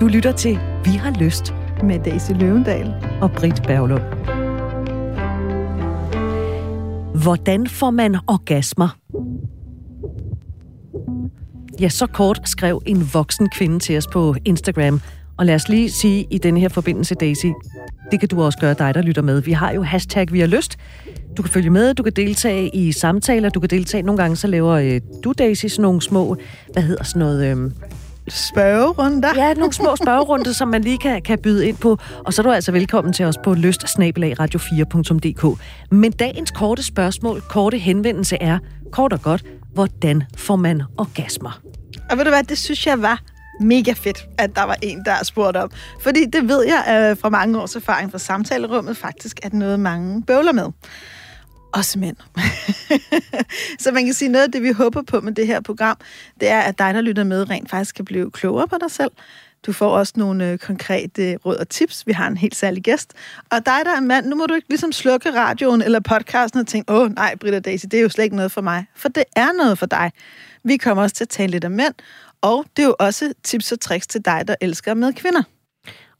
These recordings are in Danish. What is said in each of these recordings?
Du lytter til Vi har lyst med Daisy Løvendal og Britt Berglund. Hvordan får man orgasmer? Ja, så kort skrev en voksen kvinde til os på Instagram. Og lad os lige sige i denne her forbindelse, Daisy, det kan du også gøre dig, der lytter med. Vi har jo hashtag Vi har lyst. Du kan følge med, du kan deltage i samtaler, du kan deltage. Nogle gange så laver øh, du, Daisy, sådan nogle små, hvad hedder sådan noget... Øh, spørgerunder. Ja, nogle små spørgerunder, som man lige kan, kan byde ind på. Og så er du altså velkommen til os på lystsnabelagradio4.dk. Men dagens korte spørgsmål, korte henvendelse er, kort og godt, hvordan får man orgasmer? Og ved du hvad, det synes jeg var mega fedt, at der var en, der spurgte om. Fordi det ved jeg øh, fra mange års erfaring fra samtalerummet faktisk, at noget mange bøvler med. Også mænd. så man kan sige, noget af det, vi håber på med det her program, det er, at dig, der lytter med, rent faktisk kan blive klogere på dig selv. Du får også nogle øh, konkrete øh, råd og tips. Vi har en helt særlig gæst. Og dig, der er mand, nu må du ikke ligesom slukke radioen eller podcasten og tænke, åh nej, Britta Daisy, det er jo slet ikke noget for mig. For det er noget for dig. Vi kommer også til at tale lidt om mænd, og det er jo også tips og tricks til dig, der elsker med kvinder.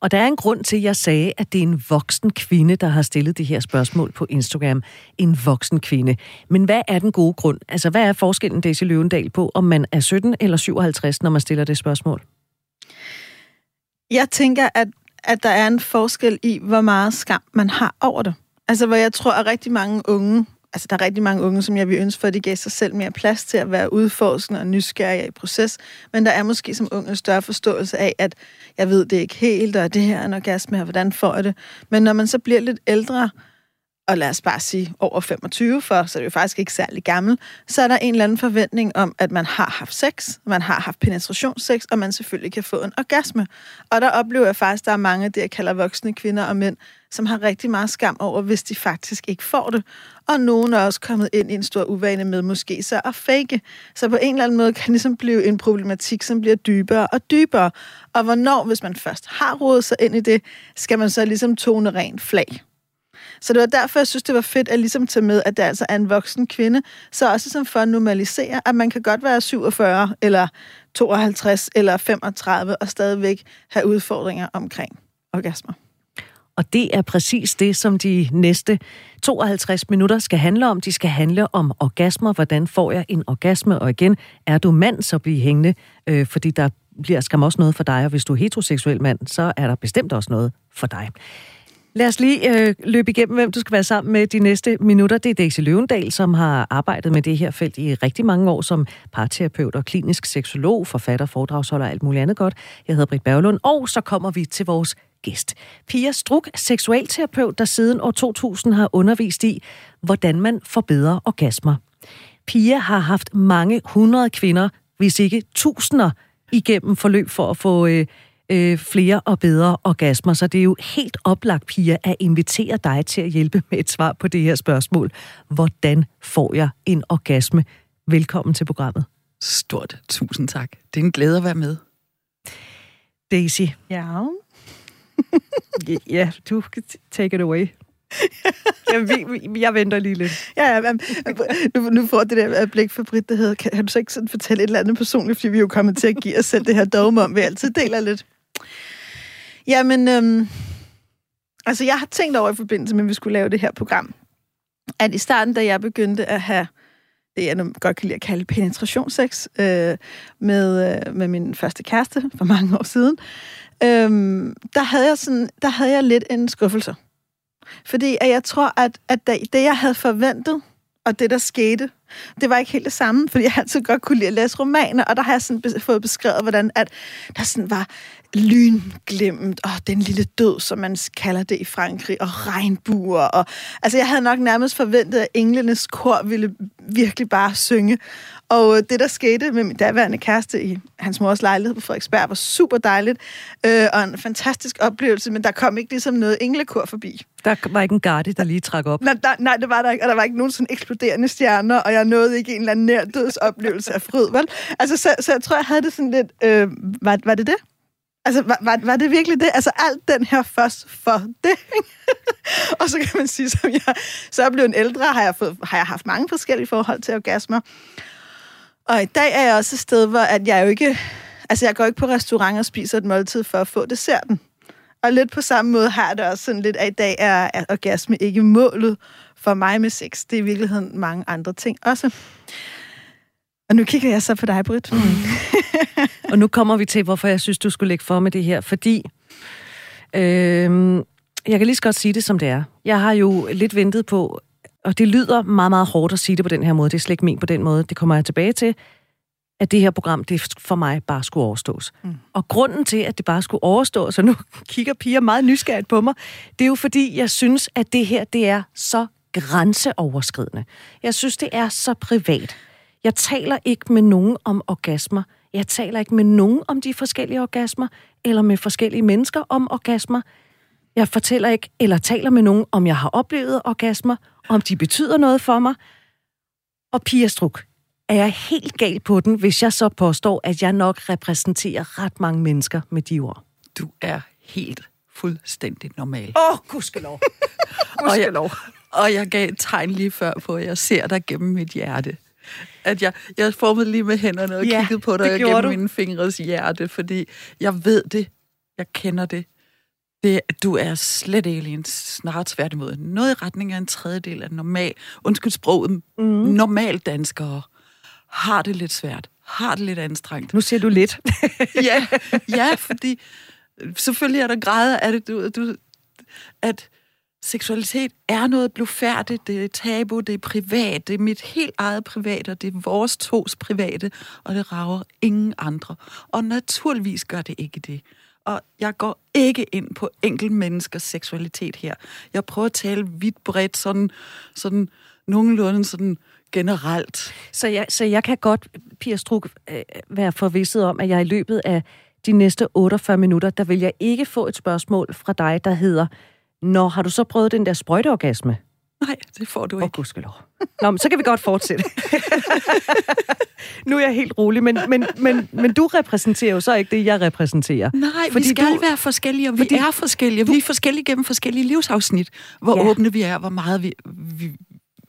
Og der er en grund til, at jeg sagde, at det er en voksen kvinde, der har stillet det her spørgsmål på Instagram. En voksen kvinde. Men hvad er den gode grund? Altså, hvad er forskellen, Daisy Løvendal, på, om man er 17 eller 57, når man stiller det spørgsmål? Jeg tænker, at, at der er en forskel i, hvor meget skam man har over det. Altså, hvor jeg tror, at rigtig mange unge altså, der er rigtig mange unge, som jeg vil ønske for, at de gav sig selv mere plads til at være udforskende og nysgerrige i proces. Men der er måske som unge en større forståelse af, at jeg ved det ikke helt, og det her er en orgasme, og hvordan får jeg det? Men når man så bliver lidt ældre, og lad os bare sige over 25, for så er det jo faktisk ikke særlig gammel, så er der en eller anden forventning om, at man har haft sex, man har haft penetrationssex, og man selvfølgelig kan få en orgasme. Og der oplever jeg faktisk, at der er mange af det, jeg kalder voksne kvinder og mænd, som har rigtig meget skam over, hvis de faktisk ikke får det. Og nogen er også kommet ind i en stor uvane med måske så at fake. Så på en eller anden måde kan det ligesom blive en problematik, som bliver dybere og dybere. Og hvornår, hvis man først har rodet sig ind i det, skal man så ligesom tone rent flag. Så det var derfor, jeg synes, det var fedt at ligesom tage med, at det altså er en voksen kvinde, så også som for at normalisere, at man kan godt være 47 eller 52 eller 35 og stadigvæk have udfordringer omkring orgasmer. Og det er præcis det, som de næste 52 minutter skal handle om. De skal handle om orgasmer. Hvordan får jeg en orgasme? Og igen, er du mand, så bliv hængende, øh, fordi der bliver skam også noget for dig. Og hvis du er heteroseksuel mand, så er der bestemt også noget for dig. Lad os lige øh, løbe igennem, hvem du skal være sammen med de næste minutter. Det er Daisy Løvendal, som har arbejdet med det her felt i rigtig mange år som parterapeut og klinisk seksolog, forfatter, foredragsholder og alt muligt andet godt. Jeg hedder Britt Berglund, og så kommer vi til vores gæst. Pia Struk, seksualterapeut, der siden år 2000 har undervist i, hvordan man forbedrer orgasmer. Pia har haft mange hundrede kvinder, hvis ikke tusinder, igennem forløb for at få øh, øh, flere og bedre orgasmer. Så det er jo helt oplagt, Pia, at invitere dig til at hjælpe med et svar på det her spørgsmål. Hvordan får jeg en orgasme? Velkommen til programmet. Stort tusind tak. Det er en glæde at være med. Daisy. Ja. ja, du kan take it away. Jamen, vi, jeg venter lige lidt. Ja, ja nu, nu får det der blik for Britt, der hedder, kan, kan du så ikke sådan fortælle et eller andet personligt, fordi vi er jo kommet til at give os selv det her dogme om, vi altid deler lidt. Jamen, øhm, altså jeg har tænkt over i forbindelse med, at vi skulle lave det her program, at i starten, da jeg begyndte at have det, jeg godt kan lide at kalde penetrationsex, øh, med, øh, med min første kæreste for mange år siden, øhm, der, havde jeg sådan, der havde jeg lidt en skuffelse. Fordi at jeg tror, at, at det, jeg havde forventet, og det, der skete, det var ikke helt det samme, fordi jeg altid godt kunne lide at læse romaner, og der har jeg sådan fået beskrevet, hvordan at der sådan var lynglemt, og den lille død, som man kalder det i Frankrig, og regnbuer. Og, altså, jeg havde nok nærmest forventet, at englenes kor ville virkelig bare synge. Og det, der skete med min daværende kæreste i hans mors lejlighed på Frederiksberg, var super dejligt, øh, og en fantastisk oplevelse, men der kom ikke ligesom noget englekor forbi. Der var ikke en garde, der lige trak op? Nej, der, nej, det var der ikke, og der var ikke nogen sådan eksploderende stjerner, og jeg nåede ikke en eller anden nær dødsoplevelse af fryd, vel? Altså, så, så jeg tror, jeg havde det sådan lidt... Øh, var, var det det? Altså, var, var, var det virkelig det? Altså, alt den her først for det. og så kan man sige, som jeg så er blevet en ældre, har jeg, fået, har jeg haft mange forskellige forhold til orgasmer. Og i dag er jeg også et sted, hvor at jeg jo ikke Altså, jeg går ikke på restaurant og spiser et måltid for at få desserten. Og lidt på samme måde har det også sådan lidt, at i dag er, er orgasme ikke målet for mig med sex. Det er i virkeligheden mange andre ting også. Og nu kigger jeg så på dig, Britt. Mm. og nu kommer vi til, hvorfor jeg synes, du skulle lægge for med det her. Fordi, øh, jeg kan lige så godt sige det, som det er. Jeg har jo lidt ventet på, og det lyder meget, meget hårdt at sige det på den her måde. Det er slet ikke ment på den måde. Det kommer jeg tilbage til at det her program, det for mig bare skulle overstås. Mm. Og grunden til, at det bare skulle overstås, og nu kigger piger meget nysgerrigt på mig, det er jo fordi, jeg synes, at det her, det er så grænseoverskridende. Jeg synes, det er så privat. Jeg taler ikke med nogen om orgasmer. Jeg taler ikke med nogen om de forskellige orgasmer, eller med forskellige mennesker om orgasmer. Jeg fortæller ikke, eller taler med nogen, om jeg har oplevet orgasmer, om de betyder noget for mig. Og Pia Struk, er jeg helt gal på den, hvis jeg så påstår, at jeg nok repræsenterer ret mange mennesker med de ord? Du er helt fuldstændig normal. Åh, oh, gudskelov. gudskelov. og, jeg, og jeg gav et tegn lige før på, at jeg ser dig gennem mit hjerte. At jeg, jeg formede lige med hænderne og ja, kiggede på dig gennem du. mine fingres hjerte, fordi jeg ved det. Jeg kender det. det du er slet ikke en snart tværtimod. Noget i retning af en tredjedel af normal, undskyld sproget, mm. normal danskere har det lidt svært, har det lidt anstrengt. Nu siger du lidt. ja, ja, fordi selvfølgelig er der grader af det, du, du, at seksualitet er noget blufærdigt, det er tabu, det er privat, det er mit helt eget private, og det er vores tos private, og det rager ingen andre. Og naturligvis gør det ikke det. Og jeg går ikke ind på enkelt menneskers seksualitet her. Jeg prøver at tale vidt bredt, sådan, sådan nogenlunde sådan generelt. Så jeg, så jeg kan godt, Pia Struk, øh, være forvisset om, at jeg i løbet af de næste 48 minutter, der vil jeg ikke få et spørgsmål fra dig, der hedder, Nå, har du så prøvet den der sprøjteorgasme? Nej, det får du ikke. Åh, gudskelov. Nå, men så kan vi godt fortsætte. nu er jeg helt rolig, men, men, men, men du repræsenterer jo så ikke det, jeg repræsenterer. Nej, fordi vi skal du, være forskellige, og vi fordi, er forskellige. Du, vi er forskellige gennem forskellige livsafsnit. Hvor ja. åbne vi er, hvor meget vi, vi,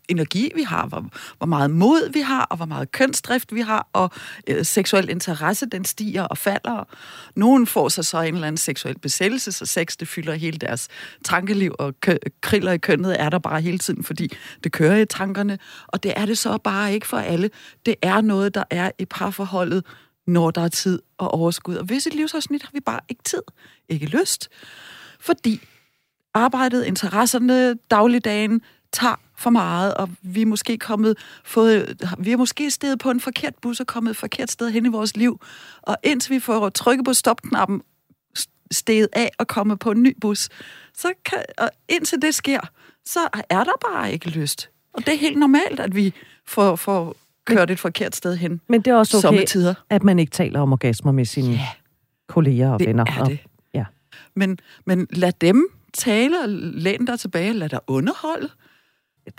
energi vi har, hvor, hvor meget mod vi har, og hvor meget kønsdrift vi har, og øh, seksuel interesse, den stiger og falder. Nogen får sig så en eller anden seksuel besættelse, så sex, det fylder hele deres tankeliv, og kø- kriller i kønnet er der bare hele tiden, fordi det kører i tankerne, og det er det så bare ikke for alle. Det er noget, der er i parforholdet, når der er tid og overskud. Og hvis et livsafsnit har vi bare ikke tid, ikke lyst, fordi arbejdet, interesserne, dagligdagen tager for meget, og vi er måske kommet, fået, vi er måske stedet på en forkert bus og kommet et forkert sted hen i vores liv. Og indtil vi får trykket på stopknappen, steget af og komme på en ny bus, så kan, og indtil det sker, så er der bare ikke lyst. Og det er helt normalt, at vi får, får kørt et forkert sted hen. Men det er også okay, at man ikke taler om orgasmer med sine ja, kolleger og det venner. Er det. Og, ja. men, men lad dem tale og læn dig tilbage, lad dig underholde.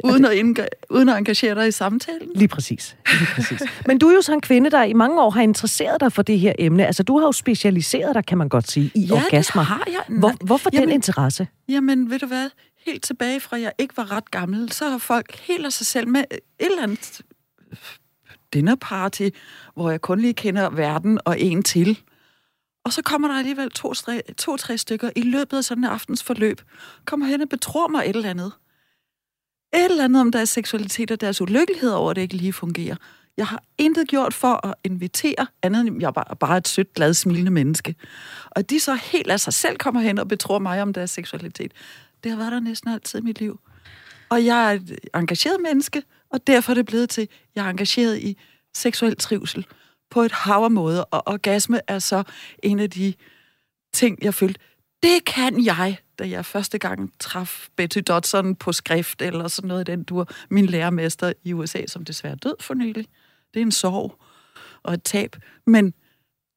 Uden at, indga- uden at engagere dig i samtalen? Lige præcis. Lige præcis. Men du er jo sådan en kvinde, der i mange år har interesseret dig for det her emne. Altså, du har jo specialiseret dig, kan man godt sige, i ja, orgasmer. har jeg. Hvor, hvorfor jamen, den interesse? Jamen, ved du hvad? Helt tilbage fra, jeg ikke var ret gammel, så har folk helt af sig selv med et eller andet dinnerparty, hvor jeg kun lige kender verden og en til. Og så kommer der alligevel to-tre to, stykker i løbet af sådan en aftens forløb, kommer hen og betror mig et eller andet et eller andet om deres seksualitet og deres ulykkelighed over, at det ikke lige fungerer. Jeg har intet gjort for at invitere, andet end jeg er bare, bare et sødt, glad, smilende menneske. Og de så helt af sig selv kommer hen og betror mig om deres seksualitet. Det har været der næsten altid i mit liv. Og jeg er et engageret menneske, og derfor er det blevet til, at jeg er engageret i seksuel trivsel på et hav af måder. Og orgasme er så en af de ting, jeg følte, det kan jeg da jeg første gang traf Betty Dodson på skrift, eller sådan noget den du min lærermester i USA, som desværre død for nylig. Det er en sorg og et tab. Men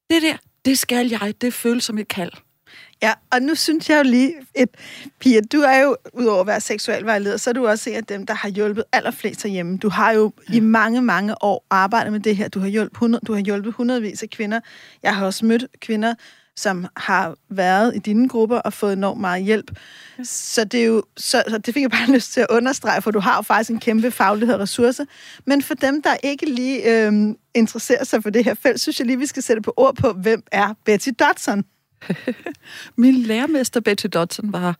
det der, det skal jeg. Det føles som et kald. Ja, og nu synes jeg jo lige, at Pia, du er jo, udover at være seksuel vejleder, så er du også en af dem, der har hjulpet allerflest herhjemme. Du har jo ja. i mange, mange år arbejdet med det her. Du har hjulpet, 100, du har hjulpet hundredvis af kvinder. Jeg har også mødt kvinder, som har været i dine grupper og fået enormt meget hjælp. Så det er jo, så, så det fik jeg bare lyst til at understrege, for du har jo faktisk en kæmpe faglighed og ressource. Men for dem, der ikke lige øh, interesserer sig for det her felt, synes jeg lige, vi skal sætte på ord på, hvem er Betty Dodson? Min lærermester Betty Dodson var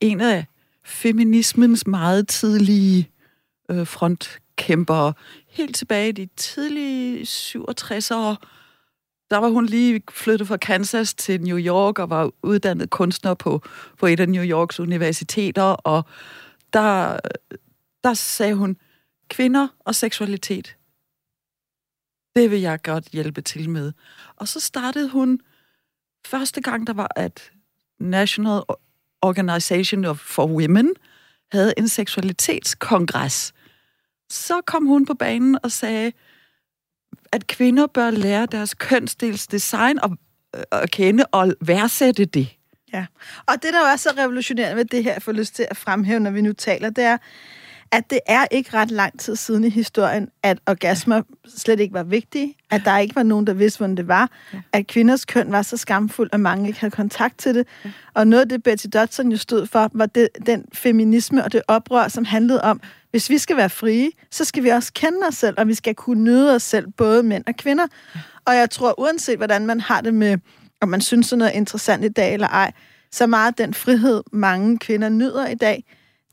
en af feminismens meget tidlige øh, frontkæmpere. Helt tilbage i de tidlige 67'ere, der var hun lige flyttet fra Kansas til New York og var uddannet kunstner på, på et af New Yorks universiteter, og der, der sagde hun, kvinder og seksualitet, det vil jeg godt hjælpe til med. Og så startede hun, første gang der var, at National Organization for Women havde en seksualitetskongres. Så kom hun på banen og sagde, at kvinder bør lære deres kønsdelsdesign design øh, at kende og værdsætte det. Ja, og det, der jo er så revolutionerende ved det her, jeg får lyst til at fremhæve, når vi nu taler, det er, at det er ikke ret lang tid siden i historien, at orgasmer slet ikke var vigtige, at der ikke var nogen, der vidste, hvordan det var, at kvinders køn var så skamfuld, at mange ikke havde kontakt til det. Og noget af det, Betty Dodson jo stod for, var det, den feminisme og det oprør, som handlede om, hvis vi skal være frie, så skal vi også kende os selv, og vi skal kunne nyde os selv, både mænd og kvinder. Og jeg tror, uanset hvordan man har det med, om man synes, sådan noget er interessant i dag eller ej, så meget den frihed, mange kvinder nyder i dag,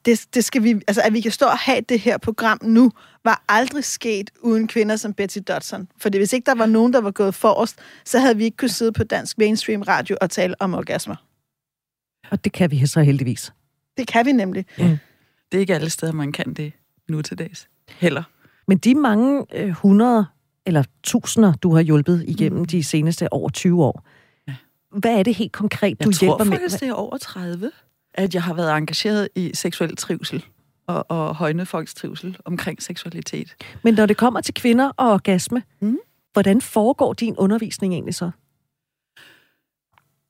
det, det skal vi, altså at vi kan stå og have det her program nu, var aldrig sket uden kvinder som Betty Dodson. Fordi hvis ikke der var nogen, der var gået forrest, så havde vi ikke kunnet sidde på dansk mainstream radio og tale om orgasmer. Og det kan vi så heldigvis. Det kan vi nemlig. Mm. Det er ikke alle steder, man kan det nu til dags. Heller. Men de mange øh, hundrede eller tusinder, du har hjulpet igennem mm. de seneste over 20 år, ja. hvad er det helt konkret, du jeg hjælper med? Jeg tror faktisk, det er over 30 at jeg har været engageret i seksuel trivsel og, og højne folks trivsel omkring seksualitet. Men når det kommer til kvinder og orgasme, mm. hvordan foregår din undervisning egentlig så?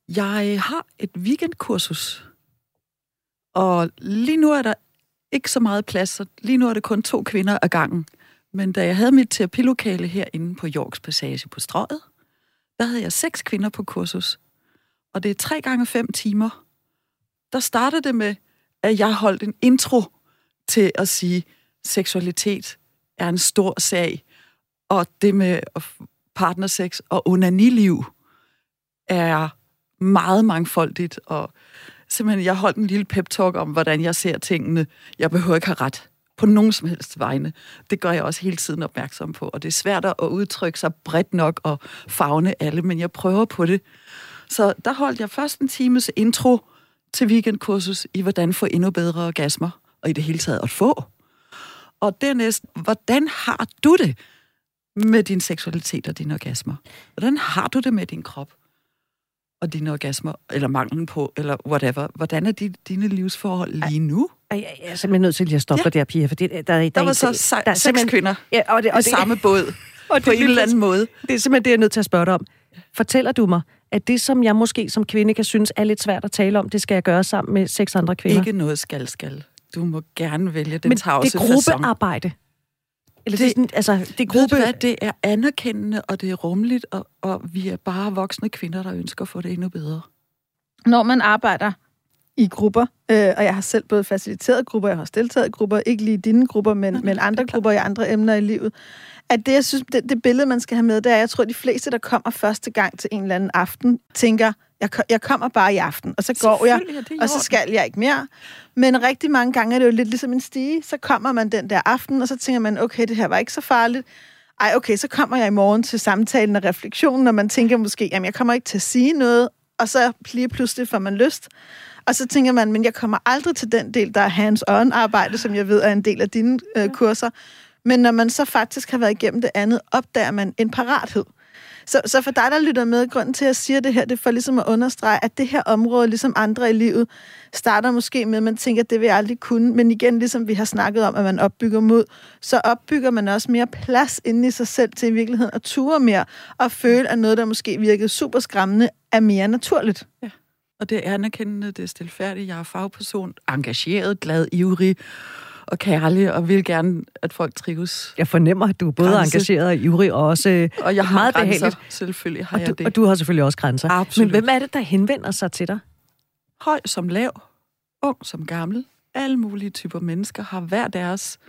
Jeg har et weekendkursus, og lige nu er der ikke så meget plads, så lige nu er det kun to kvinder ad gangen. Men da jeg havde mit terapilokale herinde på Yorks Passage på Strøget, der havde jeg seks kvinder på kursus. Og det er tre gange fem timer, der startede det med, at jeg holdt en intro til at sige, seksualitet er en stor sag, og det med partnersex og onaniliv er meget mangfoldigt, og simpelthen, jeg holdt en lille pep-talk om, hvordan jeg ser tingene. Jeg behøver ikke have ret på nogen som helst vegne. Det gør jeg også hele tiden opmærksom på, og det er svært at udtrykke sig bredt nok og fagne alle, men jeg prøver på det. Så der holdt jeg først en times intro, til weekendkursus i, hvordan få endnu bedre orgasmer, og i det hele taget at få. Og dernæst, hvordan har du det med din seksualitet og dine orgasmer? Hvordan har du det med din krop og dine orgasmer, eller manglen på, eller whatever? Hvordan er de, dine livsforhold lige nu? Jeg er simpelthen nødt til at stoppe ja. der, Pia, for det, der, der, der var så se, der seks kvinder ja, og det, og det, i samme båd, og det, på en eller anden måde. Det er simpelthen det, jeg er nødt til at spørge dig om. Fortæller du mig, at det, som jeg måske som kvinde kan synes er lidt svært at tale om, det skal jeg gøre sammen med seks andre kvinder? Ikke noget skal, skal. Du må gerne vælge den Men tavse det er gruppearbejde. Eller det, det, sådan, altså, det, er gruppe... hvad, det er anerkendende, og det er rummeligt, og, og vi er bare voksne kvinder, der ønsker at få det endnu bedre. Når man arbejder i grupper, øh, og jeg har selv både faciliteret grupper, jeg har også deltaget i grupper, ikke lige dine grupper, men, men andre grupper i andre emner i livet, at det, jeg synes, det, det billede, man skal have med, det er, jeg tror, de fleste, der kommer første gang til en eller anden aften, tænker, jeg, jeg kommer bare i aften, og så går jeg, og så skal jeg ikke mere. Men rigtig mange gange er det jo lidt ligesom en stige. Så kommer man den der aften, og så tænker man, okay, det her var ikke så farligt. Ej, okay, så kommer jeg i morgen til samtalen og refleksionen, og man tænker måske, jamen, jeg kommer ikke til at sige noget, og så lige pludselig får man lyst. Og så tænker man, men jeg kommer aldrig til den del, der er hands-on arbejde, som jeg ved er en del af dine øh, kurser. Men når man så faktisk har været igennem det andet, opdager man en parathed. Så, så for dig, der lytter med, grunden til, at jeg siger det her, det er for ligesom at understrege, at det her område, ligesom andre i livet, starter måske med, at man tænker, at det vil jeg aldrig kunne. Men igen, ligesom vi har snakket om, at man opbygger mod, så opbygger man også mere plads inde i sig selv til i virkeligheden at ture mere, og føle, at noget, der måske virkede super skræmmende, er mere naturligt. Ja. Og det er anerkendende, det er stilfærdigt, jeg er fagperson, engageret, glad, ivrig, og kærlig, og vil gerne, at folk trives. Jeg fornemmer, at du er både Grænse. engageret og ivrig, og også øh, Og jeg har meget grænser. behageligt. Selvfølgelig har Og jeg du, det. og du har selvfølgelig også grænser. Absolut. Men hvem er det, der henvender sig til dig? høj som lav, ung som gammel, alle mulige typer mennesker har hver deres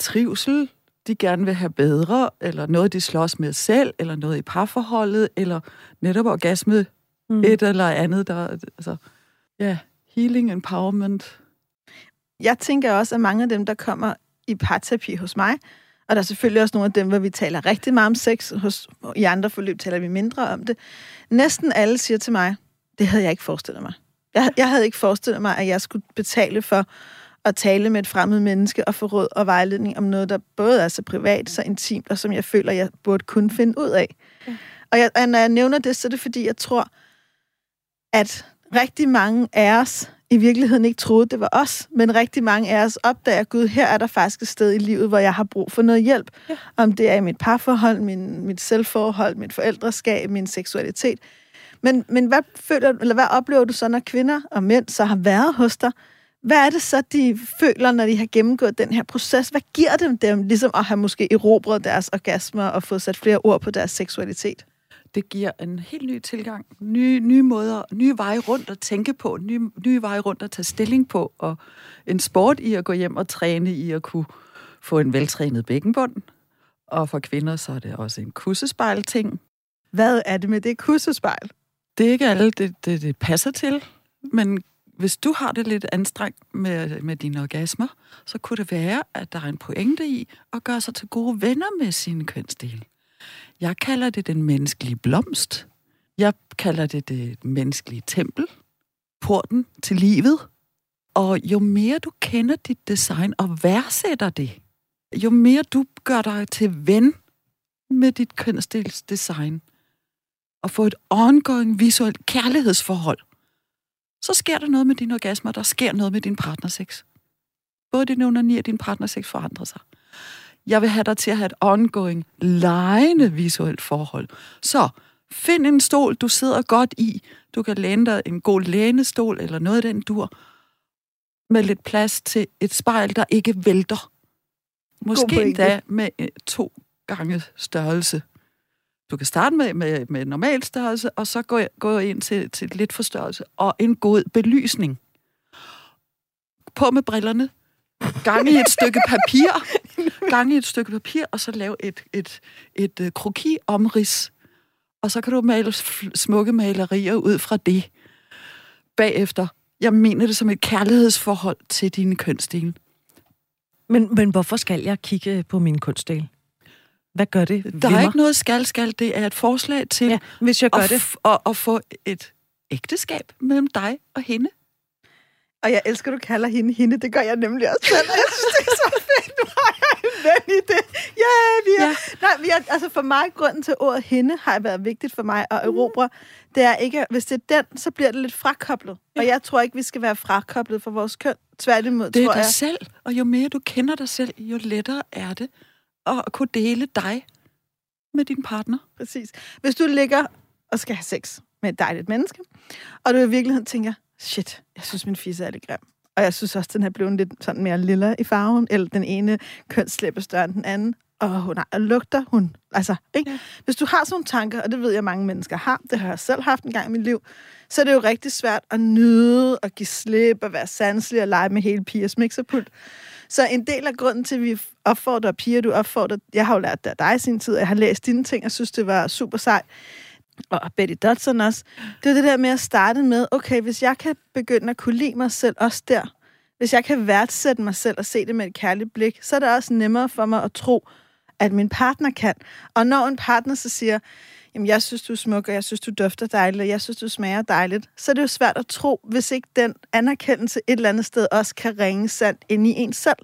trivsel, de gerne vil have bedre, eller noget, de slås med selv, eller noget i parforholdet, eller netop orgasme, Mm. et eller andet, der, altså, ja, healing, empowerment. Jeg tænker også, at mange af dem, der kommer i parterapi hos mig, og der er selvfølgelig også nogle af dem, hvor vi taler rigtig meget om sex, hos, i andre forløb taler vi mindre om det. Næsten alle siger til mig, det havde jeg ikke forestillet mig. Jeg, jeg havde ikke forestillet mig, at jeg skulle betale for at tale med et fremmed menneske og få råd og vejledning om noget, der både er så privat, så intimt, og som jeg føler, jeg burde kunne finde ud af. Ja. Og, jeg, og når jeg nævner det, så er det fordi, jeg tror, at rigtig mange af os i virkeligheden ikke troede, det var os, men rigtig mange af os opdager, Gud, her er der faktisk et sted i livet, hvor jeg har brug for noget hjælp. Ja. Om det er i mit parforhold, min, mit selvforhold, mit forældreskab, min seksualitet. Men, men hvad, føler, eller hvad oplever du så, når kvinder og mænd så har været hos dig? Hvad er det så, de føler, når de har gennemgået den her proces? Hvad giver dem dem, ligesom at have måske erobret deres orgasmer og fået sat flere ord på deres seksualitet? Det giver en helt ny tilgang, nye, nye måder, nye veje rundt at tænke på, nye, nye veje rundt at tage stilling på, og en sport i at gå hjem og træne i at kunne få en veltrænet bækkenbund. Og for kvinder så er det også en kussespejl-ting. Hvad er det med det kussespejl? Det er ikke alle, det, det, det passer til, men hvis du har det lidt anstrengt med, med dine orgasmer, så kunne det være, at der er en pointe i at gøre sig til gode venner med sine kønsdele. Jeg kalder det den menneskelige blomst. Jeg kalder det det menneskelige tempel. Porten til livet. Og jo mere du kender dit design og værdsætter det, jo mere du gør dig til ven med dit kønsdels design, og får et ongoing visuelt kærlighedsforhold, så sker der noget med din orgasme, og der sker noget med din partnerseks. Både din onani og din partnerseks forandrer sig. Jeg vil have dig til at have et ongoing, lejende visuelt forhold. Så find en stol, du sidder godt i. Du kan læne dig en god lænestol eller noget af den dur. Med lidt plads til et spejl, der ikke vælter. Måske endda med øh, to gange størrelse. Du kan starte med, med, med normal størrelse, og så gå, gå ind til, til lidt forstørrelse, og en god belysning. På med brillerne, gang i et stykke papir, gang i et stykke papir, og så lave et, et, et, et kroki omrids. Og så kan du male smukke malerier ud fra det. Bagefter, jeg mener det som et kærlighedsforhold til dine kønsdele. Men, men hvorfor skal jeg kigge på min kunstdel? Hvad gør det Der er mig? ikke noget skal-skal, det er et forslag til Ja, hvis jeg gør at, det. at, at få et ægteskab mellem dig og hende. Og jeg elsker, du kalder hende hende. Det gør jeg nemlig også selv. Og Jeg synes, det er så fedt. Nu har jeg en ven i det. Yeah, vi er, Ja. Nej, vi er, altså for mig, grunden til ordet hende har været vigtigt for mig at erobre. Det er ikke, hvis det er den, så bliver det lidt frakoblet. Ja. Og jeg tror ikke, vi skal være frakoblet for vores køn. Tværtimod, Det er tror dig jeg. selv, og jo mere du kender dig selv, jo lettere er det at kunne dele dig med din partner. Præcis. Hvis du ligger og skal have sex med et dejligt menneske, og du i virkeligheden tænker, shit, jeg synes, min fisse er lidt grim. Og jeg synes også, den er blevet lidt sådan mere lilla i farven, eller den ene kønslæbe større end den anden. Og hun har, lugter hun. Altså, ikke? Ja. Hvis du har sådan nogle tanker, og det ved jeg, mange mennesker har, det har jeg selv haft en gang i mit liv, så er det jo rigtig svært at nyde og give slip og være sanselig og lege med hele pigers mixerpult. Så en del af grunden til, at vi opfordrer piger, du opfordrer, jeg har jo lært det af dig i sin tid, og jeg har læst dine ting, og synes, det var super sejt, og Betty Dodson også, det er det der med at starte med, okay, hvis jeg kan begynde at kunne lide mig selv også der, hvis jeg kan værdsætte mig selv og se det med et kærligt blik, så er det også nemmere for mig at tro, at min partner kan. Og når en partner så siger, jamen jeg synes, du er smuk, og jeg synes, du dufter dejligt, og jeg synes, du smager dejligt, så er det jo svært at tro, hvis ikke den anerkendelse et eller andet sted også kan ringe sandt ind i en selv.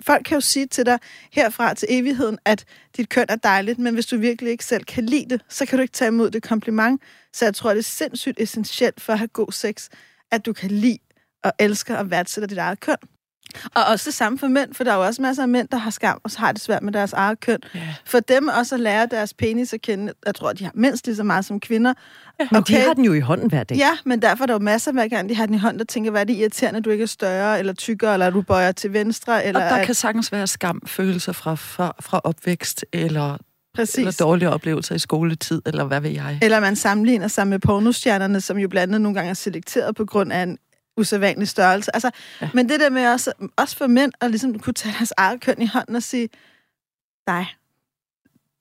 Folk kan jo sige til dig herfra til evigheden, at dit køn er dejligt, men hvis du virkelig ikke selv kan lide det, så kan du ikke tage imod det kompliment. Så jeg tror, det er sindssygt essentielt for at have god sex, at du kan lide og elsker og værdsætter dit eget køn. Og også det samme for mænd, for der er jo også masser af mænd, der har skam, og har det svært med deres eget køn. Ja. For dem også at lære deres penis at kende, jeg tror, de har mindst lige så meget som kvinder. Ja, men okay. de har den jo i hånden hver dag. Ja, men derfor er der jo masser, hver gang de har den i hånden, der tænker, hvad er det irriterende, at du ikke er større, eller tykkere, eller at du bøjer til venstre, eller Og der at... kan sagtens være skamfølelser fra, fra, fra opvækst, eller, Præcis. eller dårlige oplevelser i skoletid, eller hvad ved jeg. Eller man sammenligner sig med pornostjernerne, som jo blandt andet nogle gange er selekteret på grund af en usædvanlig størrelse. Altså, ja. Men det der med også, også for mænd at ligesom kunne tage deres eget køn i hånden og sige, dig,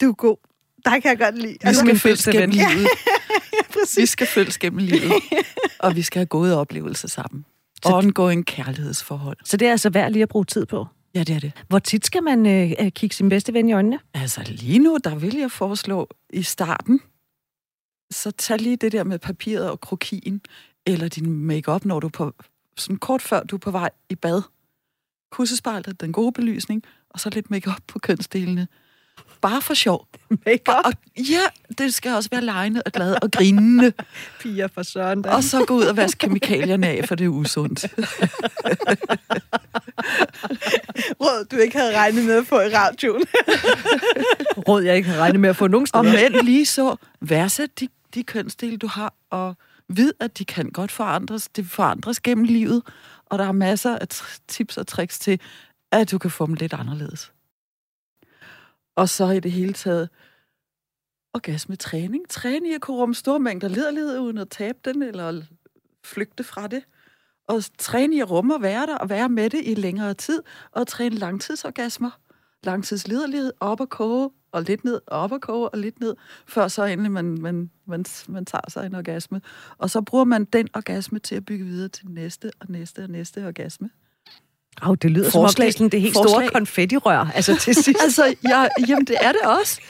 du er god. Dig kan jeg godt lide. Vi skal følges gennem livet. ja, præcis. Vi skal følges gennem livet. og vi skal have gode oplevelser sammen. Så- Ongoing kærlighedsforhold. Så det er altså værd lige at bruge tid på. Ja, det er det. Hvor tit skal man øh, øh, kigge sin bedste ven i øjnene? Altså lige nu, der vil jeg foreslå i starten, så tag lige det der med papiret og krokien, eller din makeup, når du er på, sådan kort før du er på vej i bad. Kussespejlet, den gode belysning, og så lidt makeup på kønsdelene. Bare for sjov. Makeup. Og, og ja, det skal også være lejende og glad og grinende. Piger for søren. Og så gå ud og vaske kemikalierne af, for det er usundt. Råd, du ikke havde regnet med at få i radioen. Råd, jeg ikke har regnet med at få nogen Og steder. mænd lige så, værdsæt de, de kønsdele, du har, og vid, at de kan godt forandres. Det forandres gennem livet, og der er masser af tips og tricks til, at du kan få dem lidt anderledes. Og så i det hele taget, orgasmetræning. Træne i at kunne rumme store mængder lederlighed uden at tabe den, eller flygte fra det. Og træne i at rumme og være der, og være med det i længere tid, og træne langtidsorgasmer langtidslederlighed op og koge, og lidt ned, op og koge, og lidt ned, før så endelig man, man, man, man tager sig en orgasme. Og så bruger man den orgasme til at bygge videre til næste og næste og næste orgasme. Au, det lyder som om det er Forslag. sådan det helt store Forslag. konfettirør. Altså til sidst. Altså, ja, jamen det er det også.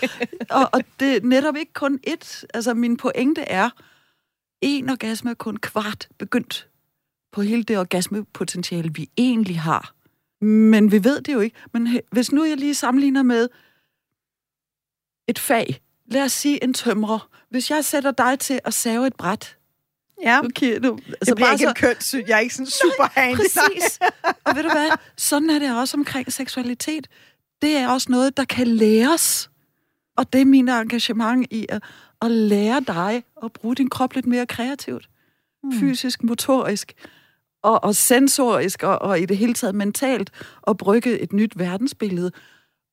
Og, og det er netop ikke kun ét. Altså, min pointe er, en orgasme er kun kvart begyndt på hele det orgasmepotentiale, vi egentlig har. Men vi ved det jo ikke. Men hvis nu jeg lige sammenligner med et fag, lad os sige en tømrer. Hvis jeg sætter dig til at save et bræt, Ja, okay, nu, altså jeg bliver ikke en kønssyn. Jeg er ikke sådan super handy. Præcis. Og ved du hvad? Sådan er det også omkring seksualitet. Det er også noget, der kan læres. Og det er min engagement i at, at lære dig at bruge din krop lidt mere kreativt. Mm. Fysisk, motorisk og, og sensorisk og, og i det hele taget mentalt at brygge et nyt verdensbillede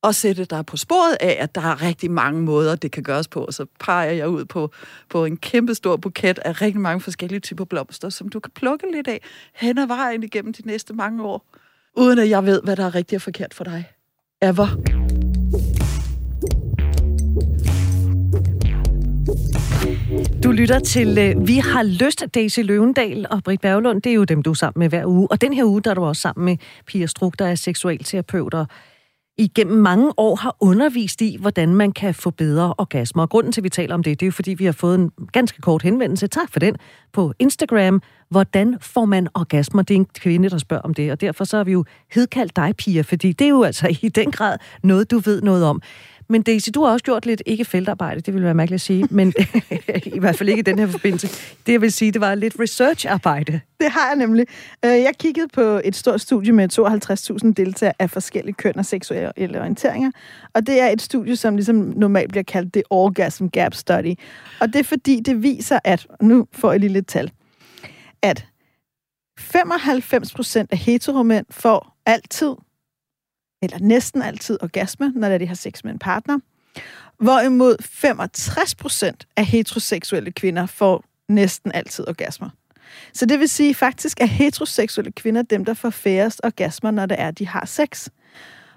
og sætte dig på sporet af, at der er rigtig mange måder, det kan gøres på. Og så peger jeg ud på, på en kæmpe stor buket af rigtig mange forskellige typer blomster, som du kan plukke lidt af hen ad vejen igennem de næste mange år, uden at jeg ved, hvad der er rigtigt og forkert for dig. Ever. Du lytter til øh, Vi har lyst, Daisy Løvendal og Britt Berglund. Det er jo dem, du er sammen med hver uge. Og den her uge, der er du også sammen med Pia Struk, der er seksualterapeut og igennem mange år har undervist i, hvordan man kan få bedre orgasmer. Og grunden til, at vi taler om det, det er jo, fordi vi har fået en ganske kort henvendelse. Tak for den. På Instagram. Hvordan får man orgasmer? Det er en kvinde, der spørger om det. Og derfor så har vi jo hedkaldt dig, Pia, fordi det er jo altså i den grad noget, du ved noget om. Men Daisy, du har også gjort lidt, ikke feltarbejde, det ville være mærkeligt at sige, men i hvert fald ikke i den her forbindelse. Det jeg vil sige, det var lidt researcharbejde. Det har jeg nemlig. Øh, jeg kiggede på et stort studie med 52.000 deltagere af forskellige køn og seksuelle orienteringer. Og det er et studie, som ligesom normalt bliver kaldt det Orgasm Gap Study. Og det er fordi, det viser, at, nu får jeg lige lidt tal, at 95 procent af heteromænd får altid, eller næsten altid orgasme, når de har sex med en partner. Hvorimod 65 procent af heteroseksuelle kvinder får næsten altid orgasmer. Så det vil sige, faktisk er heteroseksuelle kvinder dem, der får færrest orgasmer, når det er, de har sex.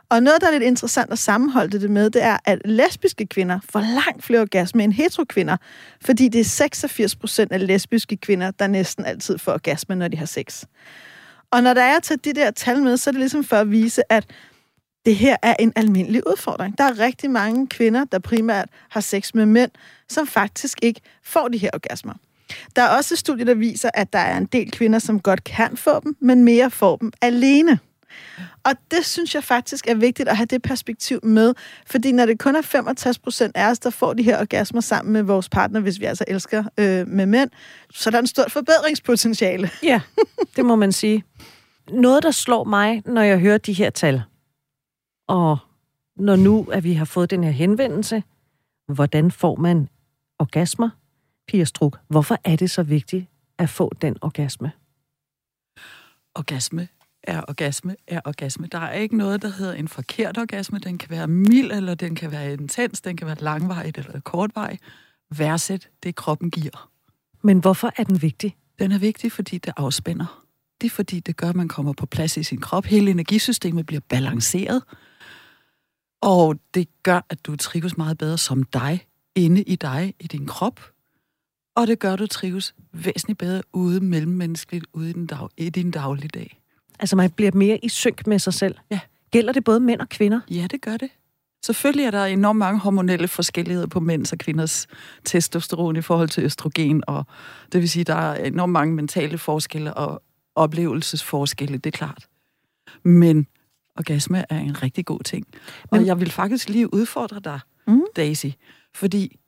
Og noget, der er lidt interessant at sammenholde det med, det er, at lesbiske kvinder får langt flere orgasmer end heterokvinder, fordi det er 86 procent af lesbiske kvinder, der næsten altid får orgasme, når de har sex. Og når der er til de der tal med, så er det ligesom for at vise, at det her er en almindelig udfordring. Der er rigtig mange kvinder, der primært har sex med mænd, som faktisk ikke får de her orgasmer. Der er også studier, der viser, at der er en del kvinder, som godt kan få dem, men mere får dem alene. Og det synes jeg faktisk er vigtigt at have det perspektiv med, fordi når det kun er 65 procent af os, der får de her orgasmer sammen med vores partner, hvis vi altså elsker øh, med mænd, så er der en stort forbedringspotentiale. Ja, det må man sige. Noget, der slår mig, når jeg hører de her tal, og når nu, at vi har fået den her henvendelse, hvordan får man orgasmer? Pia Struk, hvorfor er det så vigtigt at få den orgasme? Orgasme er orgasme er orgasme. Der er ikke noget, der hedder en forkert orgasme. Den kan være mild, eller den kan være intens, den kan være langvejt eller kortvej. Værset, det kroppen giver. Men hvorfor er den vigtig? Den er vigtig, fordi det afspænder. Det er fordi, det gør, at man kommer på plads i sin krop. Hele energisystemet bliver balanceret. Og det gør, at du trives meget bedre som dig, inde i dig, i din krop. Og det gør, at du trives væsentligt bedre ude mellemmenneskeligt, ude i, den dag, i din dagligdag. Altså man bliver mere i synk med sig selv. Ja. Gælder det både mænd og kvinder? Ja, det gør det. Selvfølgelig er der enormt mange hormonelle forskelligheder på mænds og kvinders testosteron i forhold til østrogen, og det vil sige, at der er enormt mange mentale forskelle og oplevelsesforskelle, det er klart. Men orgasme er en rigtig god ting. Og Men... jeg vil faktisk lige udfordre dig, mm. Daisy, fordi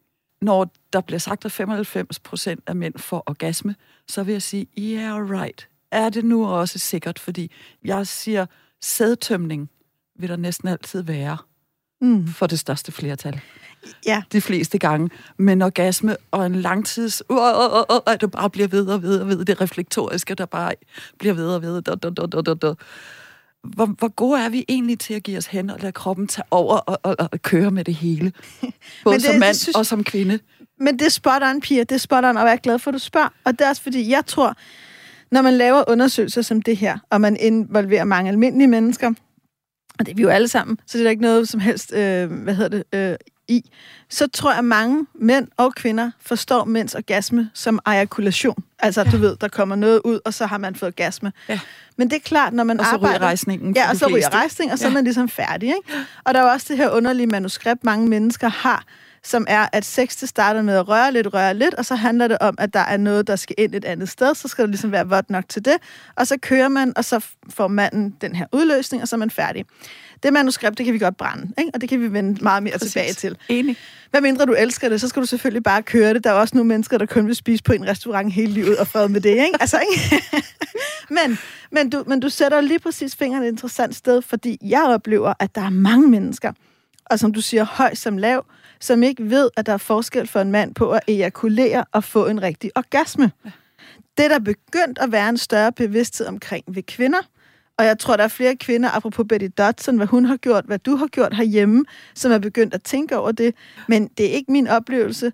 når der bliver sagt, at 95 procent af mænd får orgasme, så vil jeg sige, yeah, right. Er det nu også sikkert? Fordi jeg siger, sædtømning vil der næsten altid være mm. for det største flertal. Ja. De fleste gange. Men orgasme og en langtids... Uh, uh, uh, uh, at det bare bliver ved og ved og ved. Det reflektoriske, der bare bliver ved og ved. Da, da, da, da, da. Hvor, hvor gode er vi egentlig til at give os hen og lade kroppen tage over og, og, og køre med det hele? Både det, som mand synes, og som kvinde. Men det er spot on, Pia. Det er spot on, og jeg er glad for, at du spørger. Og det er også fordi, jeg tror, når man laver undersøgelser som det her, og man involverer mange almindelige mennesker, og det er vi jo alle sammen, så det er der ikke noget som helst, øh, hvad hedder det, øh, i, så tror jeg, at mange mænd og kvinder forstår mænds orgasme som ejakulation. Altså, ja. du ved, der kommer noget ud, og så har man fået orgasme. Ja. Men det er klart, når man og så arbejder... rejsningen Ja, og så ryger rejsning, og så ja. er man ligesom færdig, ikke? Og der er også det her underlige manuskript, mange mennesker har, som er, at sex det starter med at røre lidt, røre lidt, og så handler det om, at der er noget, der skal ind et andet sted, så skal det ligesom være vådt nok til det, og så kører man, og så får manden den her udløsning, og så er man færdig. Det manuskript, det kan vi godt brænde, ikke? og det kan vi vende meget mere Præcis. tilbage til. Enig. Hvad mindre du elsker det, så skal du selvfølgelig bare køre det. Der er også nogle mennesker, der kun vil spise på en restaurant hele livet og fred med det, ikke? Altså, ikke? men, men, du, men du sætter lige præcis fingeren et interessant sted, fordi jeg oplever, at der er mange mennesker, og som du siger, høj som lav, som ikke ved, at der er forskel for en mand på at ejakulere og få en rigtig orgasme. Det er der begyndt at være en større bevidsthed omkring ved kvinder. Og jeg tror, der er flere kvinder, apropos Betty Dodson, hvad hun har gjort, hvad du har gjort herhjemme, som er begyndt at tænke over det. Men det er ikke min oplevelse,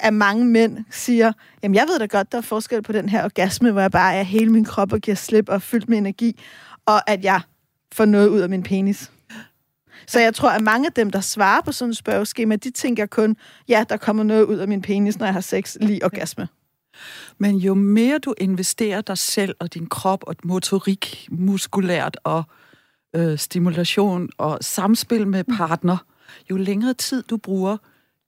at mange mænd siger, jamen jeg ved da godt, der er forskel på den her orgasme, hvor jeg bare er hele min krop og giver slip og fyldt med energi, og at jeg får noget ud af min penis. Så jeg tror, at mange af dem, der svarer på sådan et spørgeskema, de tænker kun, ja, der kommer noget ud af min penis, når jeg har sex, lige orgasme. Men jo mere du investerer dig selv og din krop og motorik, muskulært og øh, stimulation og samspil med mm. partner, jo længere tid du bruger,